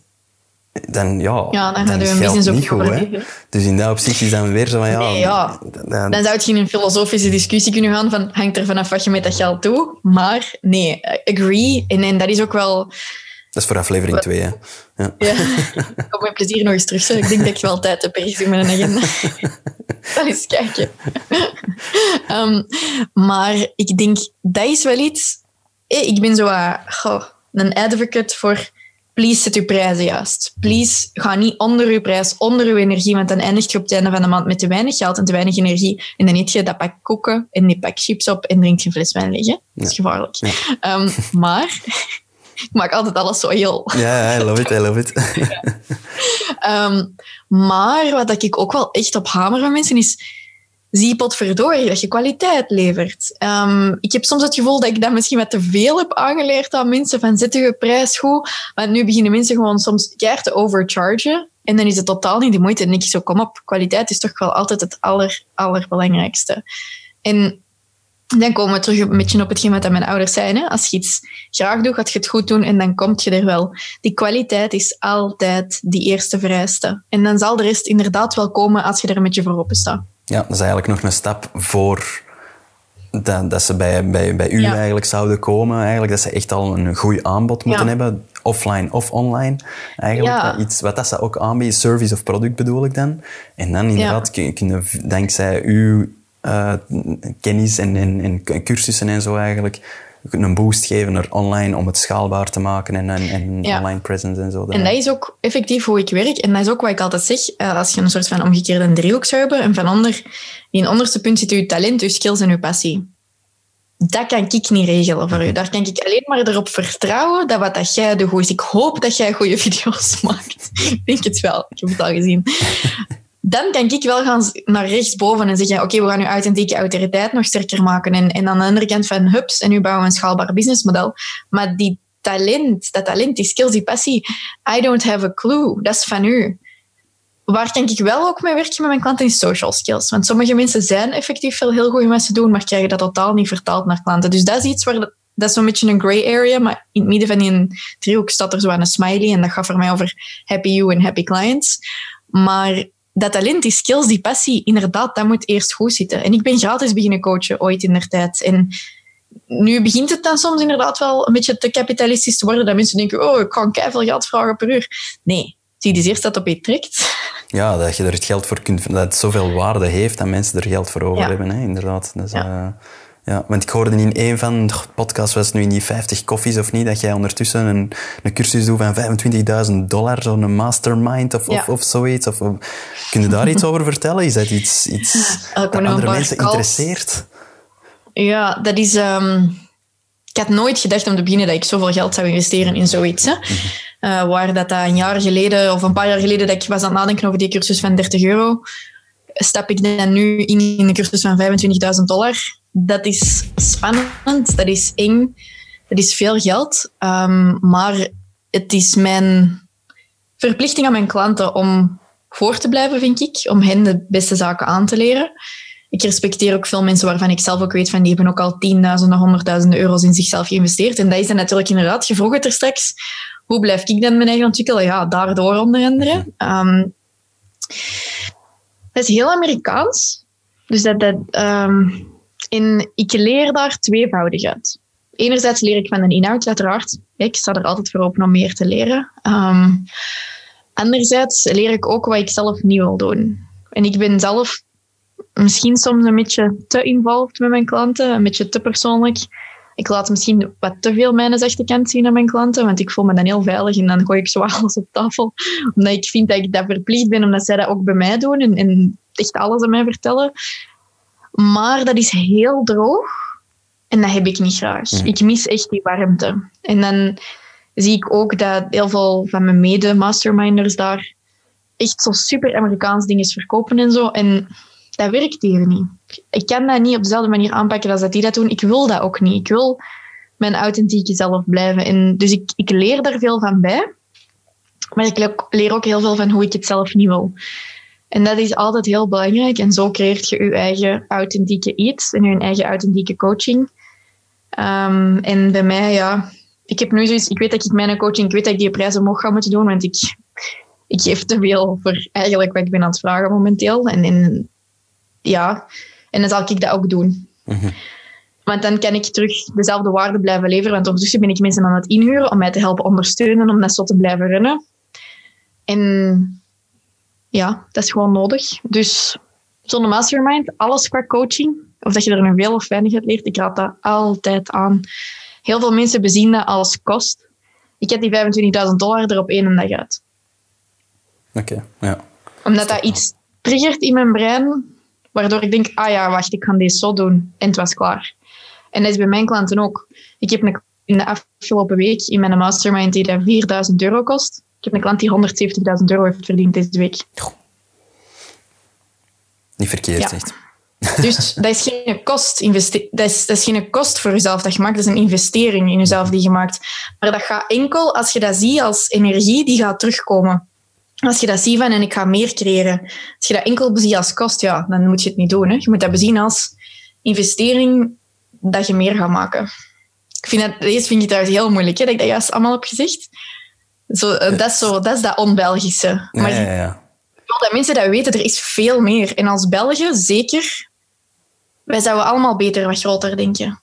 dan, ja, ja, dan, dan gaat business niet goed. Hè? Dus in dat opzicht is dan weer zo van ja... Nee, ja. Dan, dan, zou het geen een filosofische discussie kunnen gaan van hangt er vanaf wat je met dat geld doet. Maar nee, agree. En, en dat is ook wel dat is voor aflevering 2, hè? Ja. ja. Ik kom met plezier nog eens terug. Ik denk dat ik wel tijd heb ergens in mijn agenda. Zal eens kijken. Um, maar ik denk, dat is wel iets... Ik ben zo uh, een advocate voor... Please, zet uw prijzen juist. Please, ga niet onder uw prijs, onder uw energie, want dan eindig je op het einde van de maand met te weinig geld en te weinig energie. En dan eet je dat pak koeken en die pak chips op en drink je een fles wijn liggen. Dat is gevaarlijk. Um, maar ik maak altijd alles zo heel... Ja, I love it, I love it. Ehm, maar wat ik ook wel echt op hamer van mensen is... Zie potverdorie dat je kwaliteit levert. Um, ik heb soms het gevoel dat ik dat misschien wat te veel heb aangeleerd aan mensen. Van zet je prijs goed. Maar nu beginnen mensen gewoon soms keihard te overchargen. En dan is het totaal niet de moeite. En ik zo, kom op, kwaliteit is toch wel altijd het aller, allerbelangrijkste. En dan komen we terug een beetje op hetgeen wat mijn ouders zeiden. Als je iets graag doet, gaat je het goed doen en dan kom je er wel. Die kwaliteit is altijd die eerste vereiste. En dan zal de rest inderdaad wel komen als je er een beetje voor open staat. Ja, dat is eigenlijk nog een stap voor dat, dat ze bij, bij, bij u eigenlijk zouden komen. Eigenlijk, dat ze echt al een goed aanbod moeten hebben, offline of online. Eigenlijk, iets wat dat ze ook aanbieden, service of product bedoel ik dan. En dan inderdaad kunnen dankzij uw uh, kennis en, en, en cursussen en zo eigenlijk een boost geven naar online om het schaalbaar te maken en, en, en online presence en zo. En dat is ook effectief hoe ik werk. En dat is ook wat ik altijd zeg. Eh, als je een soort van omgekeerde driehoek zou hebben en van onder, in het onderste punt zit je talent, je skills en je passie. Dat kan ik niet regelen voor u. Daar kan ik alleen maar erop vertrouwen dat wat dat jij de is. Ik hoop dat jij goede video's maakt. ik denk het wel. Ik heb het al gezien dan kan ik wel gaan naar rechtsboven en zeggen, oké, we gaan uw authentieke autoriteit nog sterker maken. En, en aan de andere kant van hubs, en nu bouwen we een schaalbaar businessmodel. Maar die talent, dat talent, die skills, die passie, I don't have a clue. Dat is van u. Waar kan ik wel ook mee werken met mijn klanten is social skills. Want sommige mensen zijn effectief wel heel goed ze doen, maar krijgen dat totaal niet vertaald naar klanten. Dus dat is iets waar... Dat, is zo'n beetje een gray area, maar in het midden van die driehoek staat er zo aan een smiley en dat gaat voor mij over happy you en happy clients. Maar dat talent, die skills, die passie, inderdaad, dat moet eerst goed zitten. En ik ben gratis beginnen coachen ooit in der tijd. En nu begint het dan soms inderdaad wel een beetje te kapitalistisch te worden. Dat mensen denken, oh, ik kan veel geld vragen per uur. Nee, zie dus eerst dat op je trekt. Ja, dat je er het geld voor kunt... Dat het zoveel waarde heeft dat mensen er geld voor over hebben, hè, inderdaad. Dus, ja. Uh, ja, want ik hoorde in een van de podcasts, was het nu in die 50 koffies of niet, dat jij ondertussen een, een cursus doet van 25.000 dollar, zo'n mastermind of, of, of, zoiets. Of, kun je daar iets over vertellen? Is dat iets, iets dat andere mensen interesseert? Ja, dat is... Um, ik had nooit gedacht om te beginnen dat ik zoveel geld zou investeren in zoiets. Hè. Uh, waar dat, dat een jaar geleden, of een paar jaar geleden, dat ik was aan het nadenken over die cursus van 30 euro, stap ik dan nu in, in een cursus van 25.000 dollar dat is spannend, dat is eng, dat is veel geld. Um, maar het is mijn verplichting aan mijn klanten om voor te blijven, vind ik, om hen de beste zaken aan te leren. Ik respecteer ook veel mensen waarvan ik zelf ook weet van die hebben ook al tienduizenden, honderdduizenden euro's in zichzelf geïnvesteerd. En dat is dan natuurlijk inderdaad, je vroeg het er straks, hoe blijf ik dan mijn eigen ontwikkelen? Ja, daardoor onder andere. Um, dat is heel Amerikaans. Dus dat, dat um, en ik leer daar tweevoudig uit. Enerzijds leer ik van een inhoud, uiteraard. Ik sta er altijd voor open om meer te leren. Um, anderzijds leer ik ook wat ik zelf niet wil doen. En ik ben zelf misschien soms een beetje te involved met mijn klanten, een beetje te persoonlijk. Ik laat misschien wat te veel mijn zachte kant zien aan mijn klanten, want ik voel me dan heel veilig en dan gooi ik zo alles op tafel. Omdat ik vind dat ik dat verplicht ben, omdat zij dat ook bij mij doen en, en echt alles aan mij vertellen. Maar dat is heel droog en dat heb ik niet graag. Ik mis echt die warmte. En dan zie ik ook dat heel veel van mijn mede-masterminders daar echt zo super Amerikaans dingen verkopen en zo. En dat werkt hier niet. Ik kan dat niet op dezelfde manier aanpakken als dat die dat doen. Ik wil dat ook niet. Ik wil mijn authentieke zelf blijven. En dus ik, ik leer daar veel van bij. Maar ik leer ook heel veel van hoe ik het zelf niet wil. En dat is altijd heel belangrijk. En zo creëert je je eigen authentieke iets en je eigen authentieke coaching. Um, en bij mij, ja, ik heb nu zoiets, ik weet dat ik mijn coaching, ik weet dat ik die prijzen omhoog ga moeten doen, want ik, ik geef te veel voor eigenlijk wat ik ben aan het vragen momenteel. En, en ja, en dan zal ik dat ook doen. Mm Want dan kan ik terug dezelfde waarde blijven leveren, want ondertussen ben ik mensen aan het inhuren om mij te helpen ondersteunen, om dat zo te blijven runnen. En ja, dat is gewoon nodig. Dus zo'n mastermind, alles qua coaching, of dat je er nu veel of weinig uit leert, ik raad dat altijd aan. Heel veel mensen bezien dat als kost. Ik heb die 25.000 dollar er op één dag uit. Oké, ja. Omdat dat iets triggert in mijn brein, waardoor ik denk, ah ja, wacht, ik ga deze zo doen. En het was klaar. En dat is bij mijn klanten ook. Ik heb in de afgelopen week in mijn mastermind die dat 4000 euro kost. Ik heb een klant die 170.000 euro heeft verdiend deze week. Niet verkeerd, echt. Dus dat is geen kost, dat is, dat is geen kost voor jezelf dat je maakt. Dat is een investering in jezelf die je maakt. Maar dat gaat enkel als je dat ziet als energie die gaat terugkomen. Als je dat ziet van en ik ga meer creëren. Als je dat enkel beziet als kost, ja, dan moet je het niet doen. Hè. Je moet dat bezien als investering dat je meer gaat maken. Ik vind dat, deze vind ik trouwens heel moeilijk, hè, dat ik dat juist allemaal heb gezegd. Zo, eh, dat, is zo, dat is dat on-Belgische. Maar ja, ja, ja. ik wil dat mensen dat weten, er is veel meer. En als Belgen zeker wij zouden allemaal beter wat groter denken.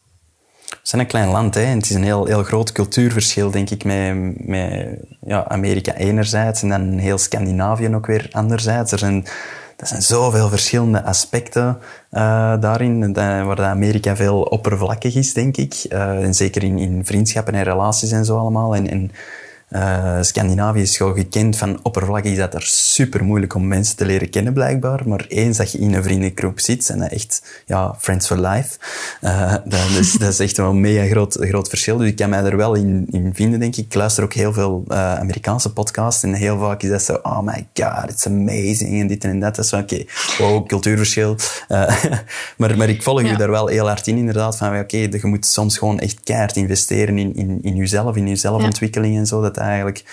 We zijn een klein land, hè. En het is een heel, heel groot cultuurverschil, denk ik, met, met ja, Amerika enerzijds en dan heel Scandinavië ook weer anderzijds. Er zijn, er zijn zoveel verschillende aspecten uh, daarin, waar Amerika veel oppervlakkig is, denk ik. Uh, en zeker in, in vriendschappen en relaties en zo allemaal. En, en uh, Scandinavië is gewoon gekend van oppervlak is dat er super moeilijk om mensen te leren kennen blijkbaar. Maar eens dat je in een vriendengroep zit, en dat echt ja, friends for life. Uh, dat, is, dat is echt wel een mega groot, groot verschil. Dus ik kan mij er wel in, in vinden, denk ik. Ik luister ook heel veel uh, Amerikaanse podcasts en heel vaak is dat zo, oh my god, it's amazing en dit en dat. Dat is oké, okay, wow, cultuurverschil. maar, maar ik volg ja. je daar wel heel hard in, inderdaad. Van oké, okay, je moet soms gewoon echt keihard investeren in, in, in jezelf, in je zelfontwikkeling ja. en zo. Dat eigenlijk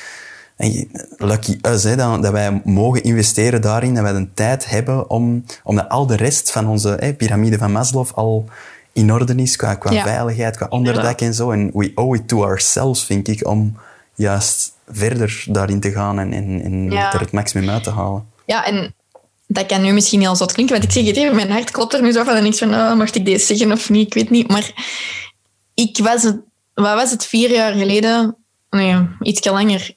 lucky us, hè, dat, dat, wij mogen investeren daarin, dat wij de tijd hebben om, omdat al de rest van onze hè, piramide van Maslow al in orde is, qua, qua veiligheid, qua onderdak en zo. En we owe it to ourselves, vind ik, om juist verder daarin te gaan en, en, en er het maximum uit te halen. Ja, en dat kan nu misschien heel zot klinken, want ik zeg het even, mijn hart klopt er nu zo van en ik van, oh, mocht ik deze zeggen of niet, ik weet niet. Maar ik was het, wat was het, vier jaar geleden nee, iets langer,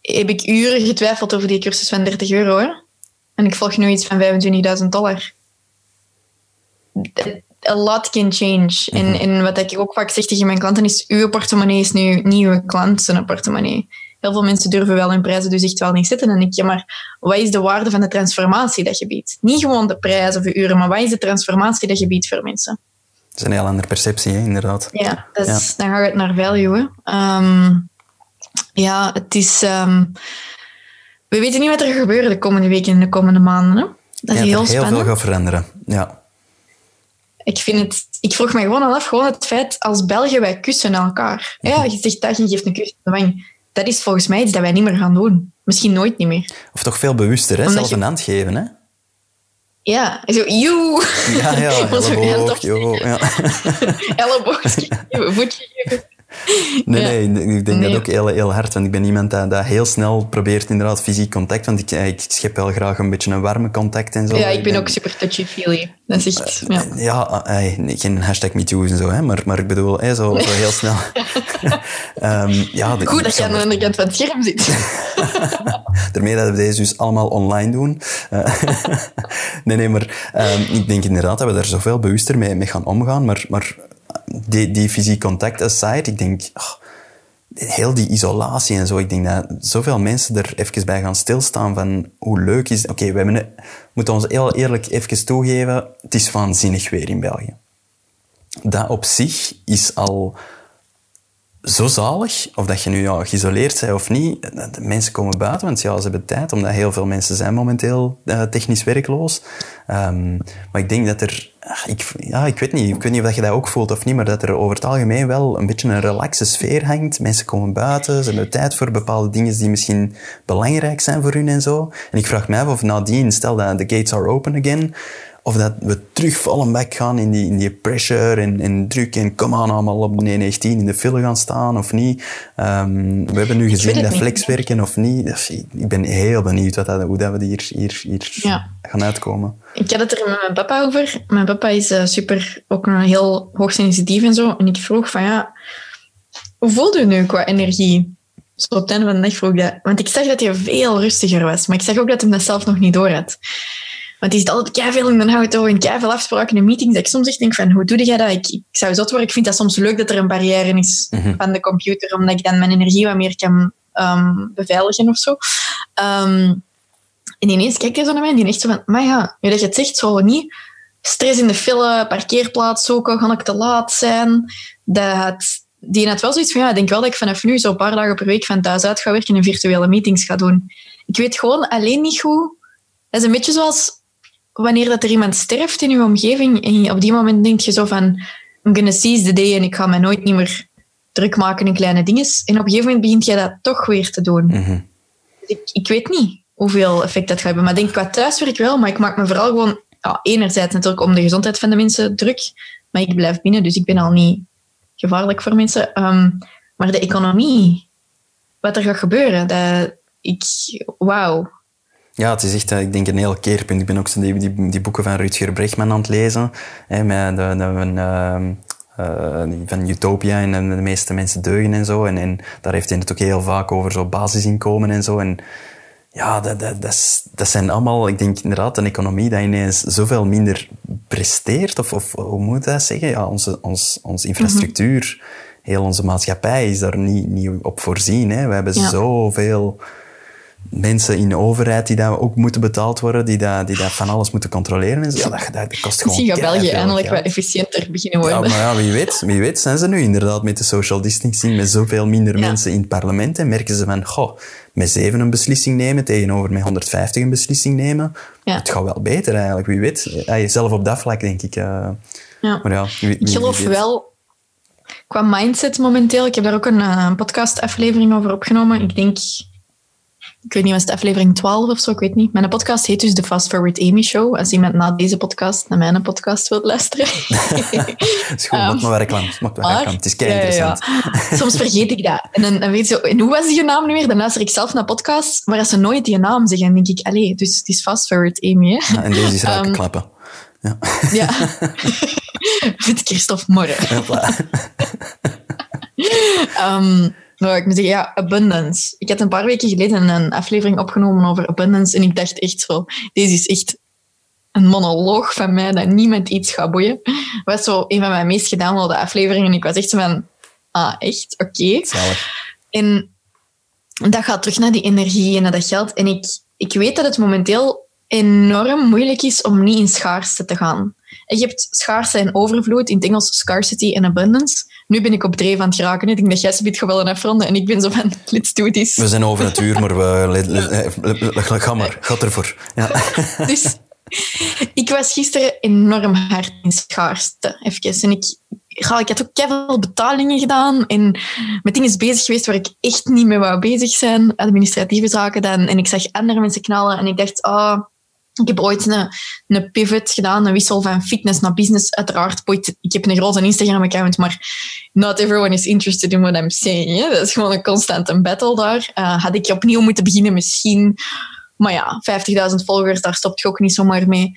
heb ik uren getwijfeld over die cursus van 30 euro. Hè? En ik volg nu iets van 25.000 dollar. A lot can change. en, mhm. en wat ik ook vaak zeg tegen mijn klanten is, uw portemonnee is nu niet uw klant zijn portemonnee. Heel veel mensen durven wel hun prijzen dus echt wel niet zetten. En ik, ja, maar wat is de waarde van de transformatie dat je biedt? Niet gewoon de prijs of de uren, maar wat is de transformatie dat je biedt voor mensen? Dat is een heel andere perceptie, hè, inderdaad. Ja, dan gaat het naar value. Um, ja, het is... Um, we weten niet wat er gaat gebeuren de komende weken en de komende maanden. Hè? Dat is heel, spannend. heel veel gaat veranderen, ja. Ik, vind het, ik vroeg me gewoon al af, gewoon het feit, als Belgen, wij kussen elkaar. Ja, je zegt dat, je geeft een kus de wang. Dat is volgens mij iets dat wij niet meer gaan doen. Misschien nooit niet meer. Of toch veel bewuster, hè? zelfs een hand geven, hè? Ja, zo, joe. Ja, ja, elleboog, joh. Ja. elleboog, voetje geven. Nee, nee, ik denk dat ook heel, heel hard. Want ik ben iemand dat, dat heel snel probeert inderdaad fysiek contact. Want ik, ik schep wel graag een beetje een warme contact en zo. Ja, ik ben ook super touchy-feely. Dat is echt... Ja, ja geen hashtag MeToo en zo, hè, maar, maar ik bedoel, zo, zo heel snel. um, ja, Goed dat je aan de andere kant van het scherm zit. Daarmee dat we deze dus allemaal online doen. nee, nee, maar um, ik denk inderdaad dat we daar zoveel bewuster mee, mee gaan omgaan. Maar, maar die, die fysiek contact aside, ik denk, oh, heel die isolatie en zo, ik denk dat zoveel mensen er even bij gaan stilstaan van hoe leuk is... Oké, we moeten ons heel eerlijk even toegeven, het is waanzinnig weer in België. Dat op zich is al zo zalig, of dat je nu ja, geïsoleerd bent of niet. De mensen komen buiten, want ja, ze hebben tijd, omdat heel veel mensen zijn momenteel uh, technisch werkloos. Um, maar ik denk dat er... Ik, ja, ik weet niet, ik weet niet of je dat ook voelt of niet, maar dat er over het algemeen wel een beetje een relaxe sfeer hangt. Mensen komen buiten, ze hebben tijd voor bepaalde dingen die misschien belangrijk zijn voor hun en zo. En ik vraag me af of nadien, stel dat de gates are open again, of dat we terug vallen back gaan in die, in die pressure en, en druk en kom aan allemaal op de 19 in de file gaan staan of niet. Um, we hebben nu gezien dat flexwerken of niet. Ik ben heel benieuwd wat dat, hoe dat we hier, hier, hier ja. gaan uitkomen. Ik had het er met mijn papa over. Mijn papa is uh, super, ook een heel hoogsensitief en zo. En ik vroeg van ja, hoe voelde u nu qua energie? Zo op het einde van de dag vroeg ik dat. Want ik zag dat hij veel rustiger was. Maar ik zag ook dat hij dat zelf nog niet door had. Want die zit altijd veel in de auto en veel afspraken en meetings. Dat ik soms echt denk van, hoe doe jij dat? Ik, ik zou zot worden. Ik vind dat soms leuk dat er een barrière is mhm. van de computer, omdat ik dan mijn energie wat meer kan um, beveiligen of zo. Um, en ineens kijkt hij zo naar mij en die echt zo van, maar ja, nu dat je het zegt, zo niet stress in de file, parkeerplaats zoeken, ga ik te laat zijn? Dat, die had wel zoiets van, ja, ik denk wel dat ik vanaf nu zo een paar dagen per week van thuis uit ga werken en virtuele meetings ga doen. Ik weet gewoon alleen niet goed. Dat is een beetje zoals wanneer dat er iemand sterft in je omgeving en op die moment denk je zo van I'm gonna seize the day en ik ga me nooit niet meer druk maken in kleine dingen. En op een gegeven moment begint je dat toch weer te doen. Mhm. Dus ik, ik weet niet hoeveel effect dat gaat hebben. Maar ik denk qua thuiswerk wel, maar ik maak me vooral gewoon ja, enerzijds natuurlijk om de gezondheid van de mensen druk, maar ik blijf binnen, dus ik ben al niet gevaarlijk voor mensen. Ehm, maar de economie, wat er gaat gebeuren, dat ik, wauw. Ja, het is echt, ik denk, een heel keerpunt. Ik ben ook die, die, die boeken van Rutger Brechtman aan het lezen. Hè, met de, de, uh, van Utopia en de meeste mensen deugen en zo. En, en daar heeft hij het ook heel vaak over zo basisinkomen en zo. En ja, dat, dat, dat, dat zijn allemaal, ik denk inderdaad, een economie die ineens zoveel minder presteert. Of, of hoe moet je dat zeggen? Ja, onze, ons, onze infrastructuur, heel onze maatschappij is daar niet, niet op voorzien. Hè. We hebben ja. zoveel mensen in de overheid die daar ook moeten betaald worden, die daar, die daar van alles moeten controleren. En zo. Ja, dat, dat kost gewoon Misschien gaat België eindelijk wat efficiënter beginnen worden. Ja, maar ja, wie weet, wie weet zijn ze nu inderdaad met de social distancing, met zoveel minder ja. mensen in het parlement en merken ze van, goh, met zeven een beslissing nemen tegenover met 150 een beslissing nemen. Ja. Het gaat wel beter eigenlijk, wie weet. Zelf op dat vlak denk ik. Uh, ja. Maar ja, wie, ik geloof wel, qua mindset momenteel, ik heb daar ook een, een podcast-aflevering over opgenomen. Ik denk ik weet niet, was het aflevering 12 of zo, ik weet niet. Mijn podcast heet dus de Fast Forward Amy Show. Als iemand na deze podcast naar mijn podcast wilt luisteren. Het is goed, um, maar reclame. Maar. Het is kei interessant. Ja, ja. Soms vergeet ik dat. En dan, dan weet je, en hoe was die naam nu weer? Dan luister ik zelf naar podcasts waar ze nooit die naam zeggen. En denk ik, allee, dus het is Fast Forward Amy. Hè? Ja, en deze is raken um, klappen. Ja. ja. Vit Christophe Morren. um, nou, ik moet zeggen, ja, abundance. Ik had een paar weken geleden een aflevering opgenomen over abundance en ik dacht echt zo, deze is echt een monoloog van mij dat niemand iets gaat boeien. Dat was zo een van mijn meest gedownloade afleveringen en ik was echt zo van, ah, echt? Oké. Okay. En dat gaat terug naar die energie en naar dat geld. En ik, ik weet dat het momenteel enorm moeilijk is om niet in schaarste te gaan. Je hebt schaarste en overvloed, in het Engels scarcity en abundance nu ben ik op dreef aan het geraken. Ik denk dat jij biedt gewoon afronden en ik ben zo van, let's do this. We zijn over het uur, maar we, ga maar, ga ervoor. Ja. Dus ik was gisteren enorm hard in schaarste, even. En ik, ik had ook veel betalingen gedaan en met dingen bezig geweest waar ik echt niet mee wou bezig zijn. Administratieve zaken dan. En ik zag andere mensen knallen en ik dacht, oh, ik heb ooit een, een pivot gedaan, een wissel van fitness naar business. Uiteraard, ik heb een grote Instagram-account, maar not everyone is interested in what I'm saying. Dat is gewoon een constante battle daar. Uh, had ik opnieuw moeten beginnen misschien. Maar ja, 50.000 volgers, daar stopt je ook niet zomaar mee.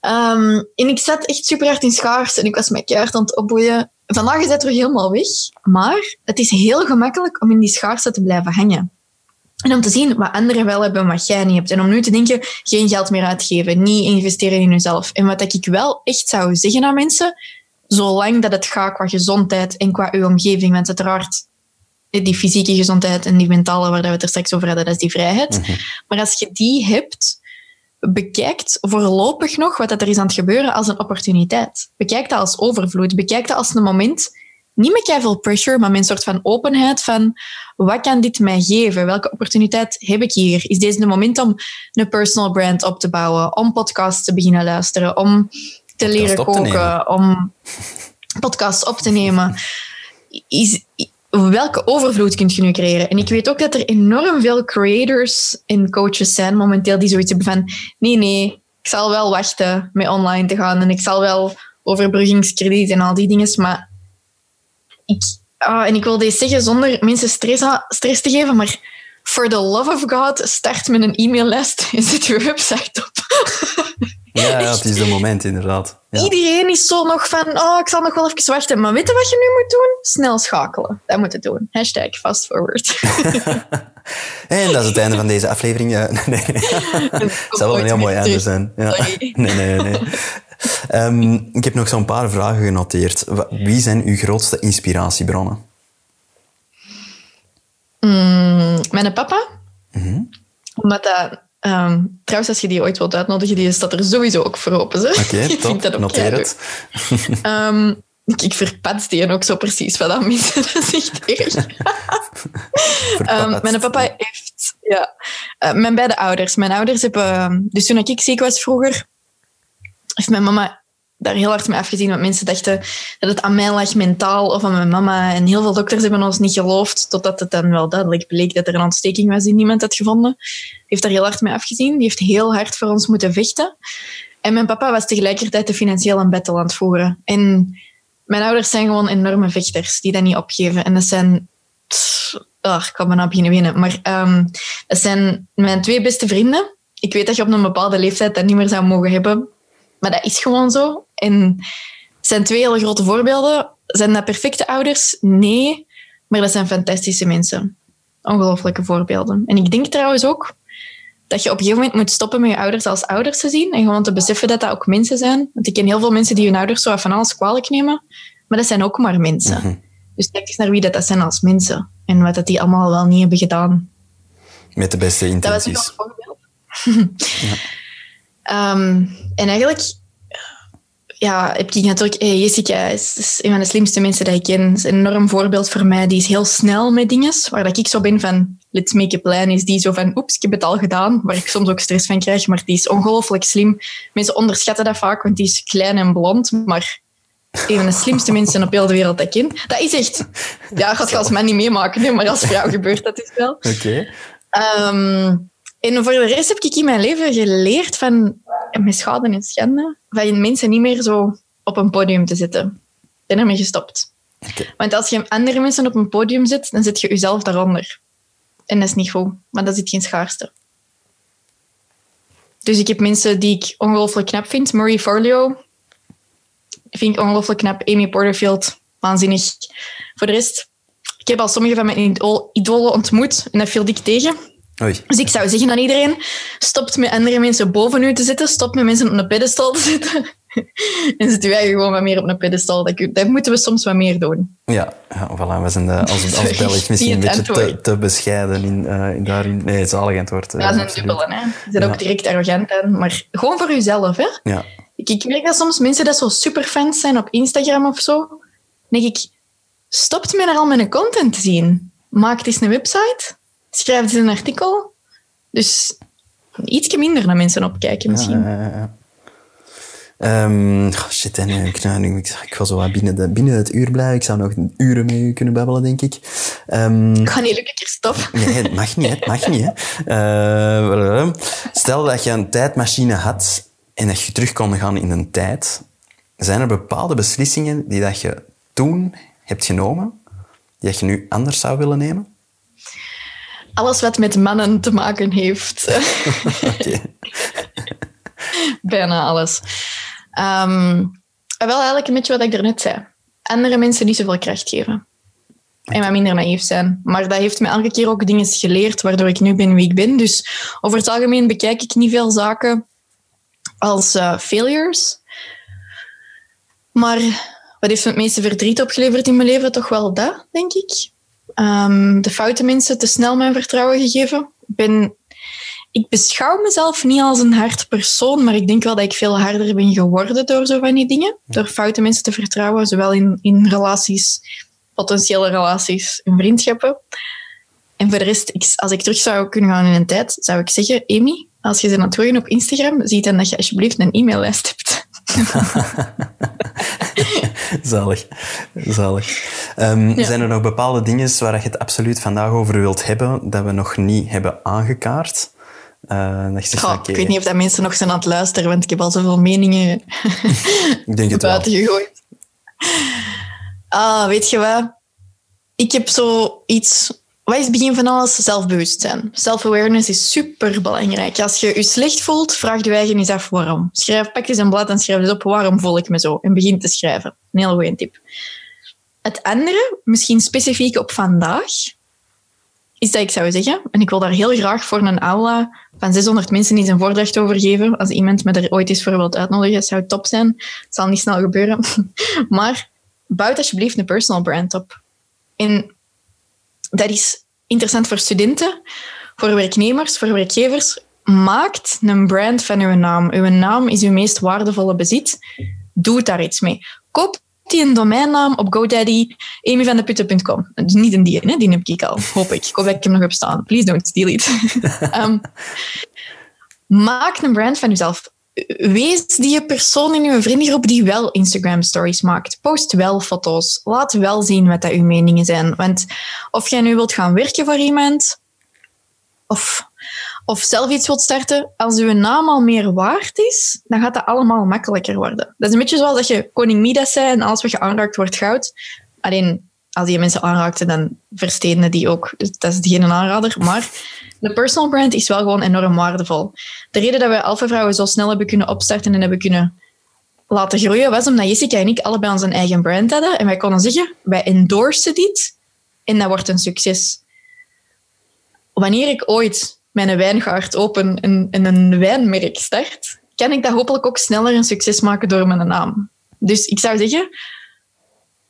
Um, en ik zat echt super hard in schaars en ik was mijn keihard aan het opboeien. Vandaag is het er helemaal weg, maar het is heel gemakkelijk om in die schaarste te blijven hangen. En om te zien wat anderen wel hebben, wat jij niet hebt. En om nu te denken, geen geld meer uitgeven, niet investeren in jezelf. En wat ik wel echt zou zeggen aan mensen, zolang dat het gaat qua gezondheid en qua uw omgeving, want uiteraard die fysieke gezondheid en die mentale, waar we het er straks over hadden, dat is die vrijheid. Mhm. Maar als je die hebt, bekijkt voorlopig nog wat er is aan het gebeuren als een opportuniteit. Bekijk dat als overvloed. Bekijk dat als een moment niet met veel pressure, maar met een soort van openheid van wat kan dit mij geven? Welke opportuniteit heb ik hier? Is deze een moment om een personal brand op te bouwen, om podcasts te beginnen luisteren, om te leren koken, om podcasts op te nemen? Is, welke overvloed kun je nu creëren? En ik weet ook dat er enorm veel creators en coaches zijn momenteel die zoiets hebben van nee, nee, ik zal wel wachten met online te gaan en ik zal wel overbruggingskrediet en al die dingen, maar ik, uh, en ik wil deze zeggen zonder mensen stress, stress te geven, maar for the love of God, start met een e-maillijst en zet je website op. Ja, ja, het is de moment inderdaad. Ja. Iedereen is zo nog van, oh, ik zal nog wel even wachten. Maar weet je wat je nu moet doen? Snel schakelen. Dat moet je doen. Hashtag fast forward. en dat is het einde van deze aflevering. Nee, nee. Het zou wel een heel mooi einde zijn. Ja. Nee, nee, nee. Um, ik heb nog zo'n paar vragen genoteerd. Wie zijn uw grootste inspiratiebronnen? Mm, mijn papa. Mm -hmm. Omdat dat... Um, trouwens, als je die ooit wilt uitnodigen, die staat er sowieso ook voor open. Oké, okay, top. Dat Noteer het. um, ik, ik verpats die ook zo precies wat aan mensen. Dat is echt erg. um, mijn papa heeft... Ja, uh, mijn beide ouders. Mijn ouders hebben... Dus toen ik ziek was vroeger, heeft mijn mama daar heel hard mee afgezien. Want mensen dachten dat het aan mij lag mentaal of aan mijn mama. En heel veel dokters hebben ons niet geloofd. Totdat het dan wel duidelijk bleek dat er een ontsteking was die niemand had gevonden. Die heeft daar heel hard mee afgezien. Die heeft heel hard voor ons moeten vechten. En mijn papa was tegelijkertijd de financiële battle aan het voeren. En mijn ouders zijn gewoon enorme vechters die dat niet opgeven. En dat zijn... Oh, ik kan me nou beginnen winnen. Maar um, dat zijn mijn twee beste vrienden ik weet dat je op een bepaalde leeftijd dat niet meer zou mogen hebben. Maar dat is gewoon zo. En zijn twee hele grote voorbeelden. Zijn dat perfecte ouders? Nee. Maar dat zijn fantastische mensen. Ongelooflijke voorbeelden. En ik denk trouwens ook dat je op een gegeven moment moet stoppen met je ouders als ouders te zien. En gewoon te beseffen dat dat ook mensen zijn. Want ik ken heel veel mensen die hun ouders zo van alles kwalijk nemen. Maar dat zijn ook maar mensen. Mhm. Dus kijk eens naar wie dat, dat zijn als mensen. En wat dat die allemaal wel niet hebben gedaan. Met de beste Dat was een intenties. goed Ehm, en eigenlijk ja, heb ik natuurlijk... eh, Jessica is, is een van de slimste mensen die ik ken. Is een enorm voorbeeld voor mij. Die is heel snel met dingen. Waar dat ik zo ben van... Let's make a plan. Is die zo van... Oeps, ik heb het al gedaan. Waar ik soms ook stress van krijg. Maar die is ongelooflijk slim. Mensen onderschatten dat vaak, want die is klein en blond. Maar een van de slimste mensen op heel de wereld dat ik ken. Dat is echt... Ja, gaat je als man niet meemaken. Maar als vrouw gebeurt dat dus wel. Oké. Ehm, en voor de rest heb ik in mijn leven geleerd van, met schade en schande, van mensen niet meer zo op een podium te zitten. Ik ben ermee gestopt. Want als je andere mensen op een podium zet, dan zet je jezelf daaronder. En dat is niet goed, maar dat zit geen schaarste. Dus ik heb mensen die ik ongelooflijk knap vind. Marie Forleo vind ik ongelooflijk knap. Amy Porterfield, waanzinnig. Voor de rest, ik heb al sommige van mijn idol- idolen ontmoet en dat viel ik tegen. Oei. Dus ik zou zeggen aan iedereen, stopt met andere mensen boven u te zitten, stop met mensen op een pedestal te zitten. en zet u gewoon wat meer op een pedestal. Dat, dat moeten we soms wat meer doen. Ja, ja voilà, we zijn de, als, als Sorry, Belg misschien een het beetje te, te bescheiden in, eh, in daarin. Nee, zalig antwoord. eh, dat is een absoluut. dubbele, hè. Je bent Ja. ook direct arrogant aan. Maar gewoon voor uzelf, hè. Ja, Ik, ik merk dat soms mensen dat zo superfans zijn op Instagram of zo. Dan denk ik, stopt met er al mijn content te zien. Maak eens een website. Schrijf eens een artikel. Dus iets minder naar mensen opkijken misschien. Oh, shit, en, ik, nou, ik, ik ga zo wat binnen, de, binnen het uur blijven. Ik zou nog uren met u kunnen babbelen, denk ik. Ehm, Ik ga niet lukken, keer stop. nee, het mag niet, het mag niet. Hè. Eh, stel dat je een tijdmachine had en dat je terug kon gaan in een tijd. Zijn er bepaalde beslissingen die dat je toen hebt genomen, die dat je nu anders zou willen nemen? Alles wat met mannen te maken heeft. Bijna alles. Ehm, wel eigenlijk een beetje wat ik daarnet zei. Andere mensen niet zoveel kracht geven. En wat minder naïef zijn. Maar dat heeft me elke keer ook dingen geleerd waardoor ik nu ben wie ik ben. Dus over het algemeen bekijk ik niet veel zaken als eh, failures. Maar wat heeft me het meeste verdriet opgeleverd in mijn leven? Toch wel dat, denk ik. Ehm, de foute mensen te snel mijn vertrouwen gegeven. Ik ben ik beschouw mezelf niet als een hard persoon, maar ik denk wel dat ik veel harder ben geworden door zo van die dingen. Door foute mensen te vertrouwen, zowel in, in relaties, potentiële relaties en vriendschappen. En voor de rest, ik, als ik terug zou kunnen gaan in een tijd, zou ik zeggen, Amy, als je ze aan het volgen op Instagram, zie dan dat je alsjeblieft een e-maillijst hebt. Zalig. Zalig. Ehm, Ja. Zijn er nog bepaalde dingen waar je het absoluut vandaag over wilt hebben, dat we nog niet hebben aangekaart? Eh, dat Goh, Ik weet niet of dat mensen nog zijn aan het luisteren, want ik heb al zoveel meningen ik denk het wel. buiten gegooid. Ah, weet je wat? Ik heb zoiets... Wat is het begin van alles? Zelfbewustzijn. Self-awareness is super belangrijk. Als je je slecht voelt, vraag je eigen eens af waarom. Schrijf, pak eens een blad en schrijf eens op waarom voel ik me zo. En begin te schrijven. Een heel goede tip. Het andere, misschien specifiek op vandaag, is dat ik zou zeggen, en ik wil daar heel graag voor een aula van 600 mensen eens een voordracht over geven. Als iemand me er ooit eens voor wilt uitnodigen, zou het top zijn. Het zal niet snel gebeuren. Maar bouw alsjeblieft een personal brand op. En dat is interessant voor studenten, voor werknemers, voor werkgevers. Maakt een brand van uw naam. Uw naam is uw meest waardevolle bezit. Doe daar iets mee. Koop die een domeinnaam op GoDaddy, amyvandeputten.com. Dus niet een die, hè? die heb ik al, hoop ik. Ik hoop dat ik hem nog heb staan. Please don't delete. um, maak een brand van jezelf. Wees die persoon in uw vriendengroep die wel Instagram stories maakt. Post wel foto's. Laat wel zien wat dat uw meningen zijn. Want of jij nu wilt gaan werken voor iemand, of, of zelf iets wilt starten, als uw naam al meer waard is, dan gaat dat allemaal makkelijker worden. Dat is een beetje zoals dat je koning Midas zei en alles wat je aanraakt wordt goud. Alleen, als je mensen aanraakte, dan versteden die ook. Dus dat is geen aanrader. Maar de personal brand is wel gewoon enorm waardevol. De reden dat we Alpha Vrouwen zo snel hebben kunnen opstarten en hebben kunnen laten groeien, was omdat Jessica en ik allebei onze eigen brand hadden. En wij konden zeggen, wij endorsen dit en dat wordt een succes. Wanneer ik ooit mijn wijngaard open en, en een wijnmerk start, kan ik dat hopelijk ook sneller een succes maken door mijn naam. Dus ik zou zeggen,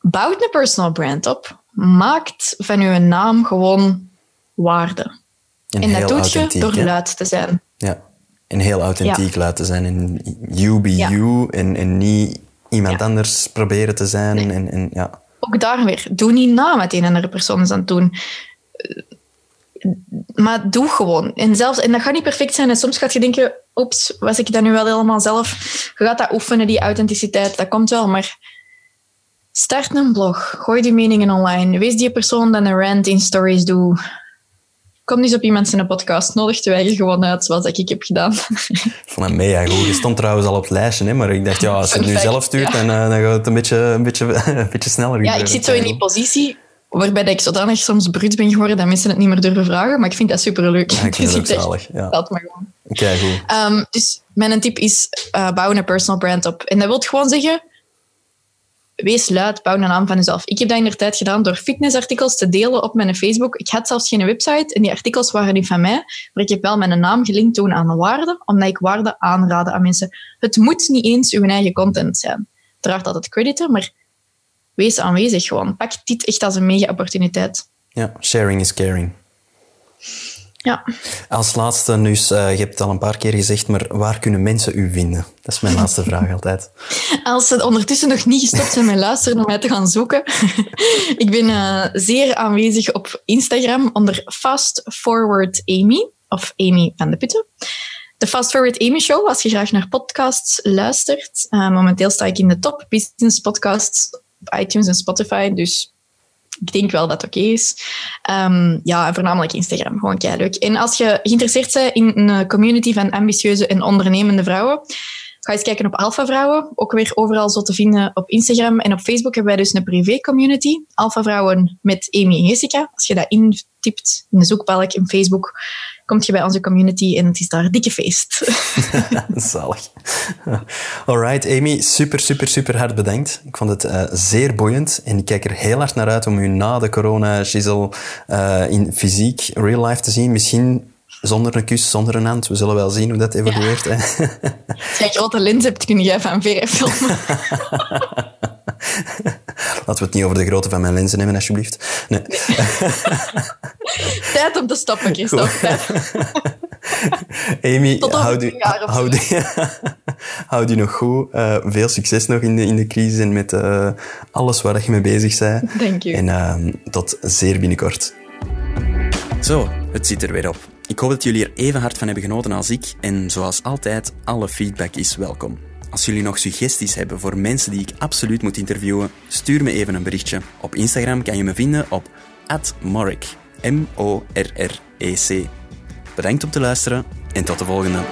bouw een personal brand op. Maakt van uw naam gewoon waarde. En, dat doet je door luid te zijn. Ja, en heel authentiek laten zijn. En you be you en, en niet iemand anders proberen te zijn. En, en, ja. Ook daar weer, doe niet na met een andere persoon is aan het doen. Maar doe gewoon. En, zelfs, en dat gaat niet perfect zijn. En soms gaat je denken, oeps, was ik dat nu wel helemaal zelf? Je gaat dat oefenen, die authenticiteit, dat komt wel. Maar start een blog. Gooi die meningen online. Wees die persoon die een rant in stories doet kom eens op iemand zijn podcast. Nodig wij je gewoon uit, zoals ik heb gedaan. Van een mega goed. Je stond trouwens al op het lijstje, hè? maar ik dacht, ja, als je het nu zelf stuurt, dan, uh, dan gaat het een beetje, een beetje, een beetje sneller. Ja, ik zit zo in die positie waarbij ik zodanig soms bruut ben geworden dat mensen het niet meer durven vragen, maar ik vind dat superleuk. Ja, ik vind dus het ook zalig. Ja. Dat maar gewoon. Oké, goed. Um, dus mijn tip is, uh, bouw een personal brand op. En dat wil gewoon zeggen, wees luid, bouw een naam van jezelf. Ik heb dat in de tijd gedaan door fitnessartikels te delen op mijn Facebook. Ik had zelfs geen website en die artikels waren niet van mij, maar ik heb wel mijn naam gelinkt toen aan de waarde, omdat ik waarde aanraden aan mensen. Het moet niet eens uw eigen content zijn. Draagt altijd crediten, maar wees aanwezig gewoon. Pak dit echt als een mega-opportuniteit. Ja, sharing is caring. Ja. Als laatste, nu, uh, je hebt het al een paar keer gezegd, maar waar kunnen mensen u vinden? Dat is mijn laatste vraag altijd. Als ze ondertussen nog niet gestopt zijn met luisteren om mij te gaan zoeken. ik ben uh, zeer aanwezig op Instagram onder Fast Forward Amy, of Amy van de Putten. De Fast Forward Amy Show, als je graag naar podcasts luistert. Uh, momenteel sta ik in de top business podcasts op iTunes en Spotify, dus ik denk wel dat het oké is. Um, ja, voornamelijk Instagram. Gewoon leuk. En als je geïnteresseerd bent in een community van ambitieuze en ondernemende vrouwen, ga eens kijken op Alpha Vrouwen. Ook weer overal zo te vinden op Instagram. En op Facebook hebben wij dus een privé community. Alpha Vrouwen met Amy en Jessica. Als je dat intipt in de zoekbalk in Facebook, kom je bij onze community en het is daar dikke feest. Zalig. Alright, Amy, super, super, super hard bedankt. Ik vond het uh, zeer boeiend en ik kijk er heel hard naar uit om u na de corona-shizzle uh, in fysiek, real life te zien. Misschien zonder een kus, zonder een hand. We zullen wel zien hoe dat evolueert. Ja. Als je grote lens hebt, kun jij van ver filmen. Laten we het niet over de grootte van mijn lenzen nemen, alsjeblieft. Nee. Tijd om te stoppen, Christophe. Amy, houd u, houd, houd u nog goed. Uh, veel succes nog in de, in de crisis en met uh, alles waar je mee bezig bent. Dank je. En uh, tot zeer binnenkort. Zo, het zit er weer op. Ik hoop dat jullie er even hard van hebben genoten als ik. En zoals altijd, alle feedback is welkom. Als jullie nog suggesties hebben voor mensen die ik absoluut moet interviewen, stuur me even een berichtje. Op Instagram kan je me vinden op @morrec. M-O-R-R-E-C. Bedankt om te luisteren en tot de volgende.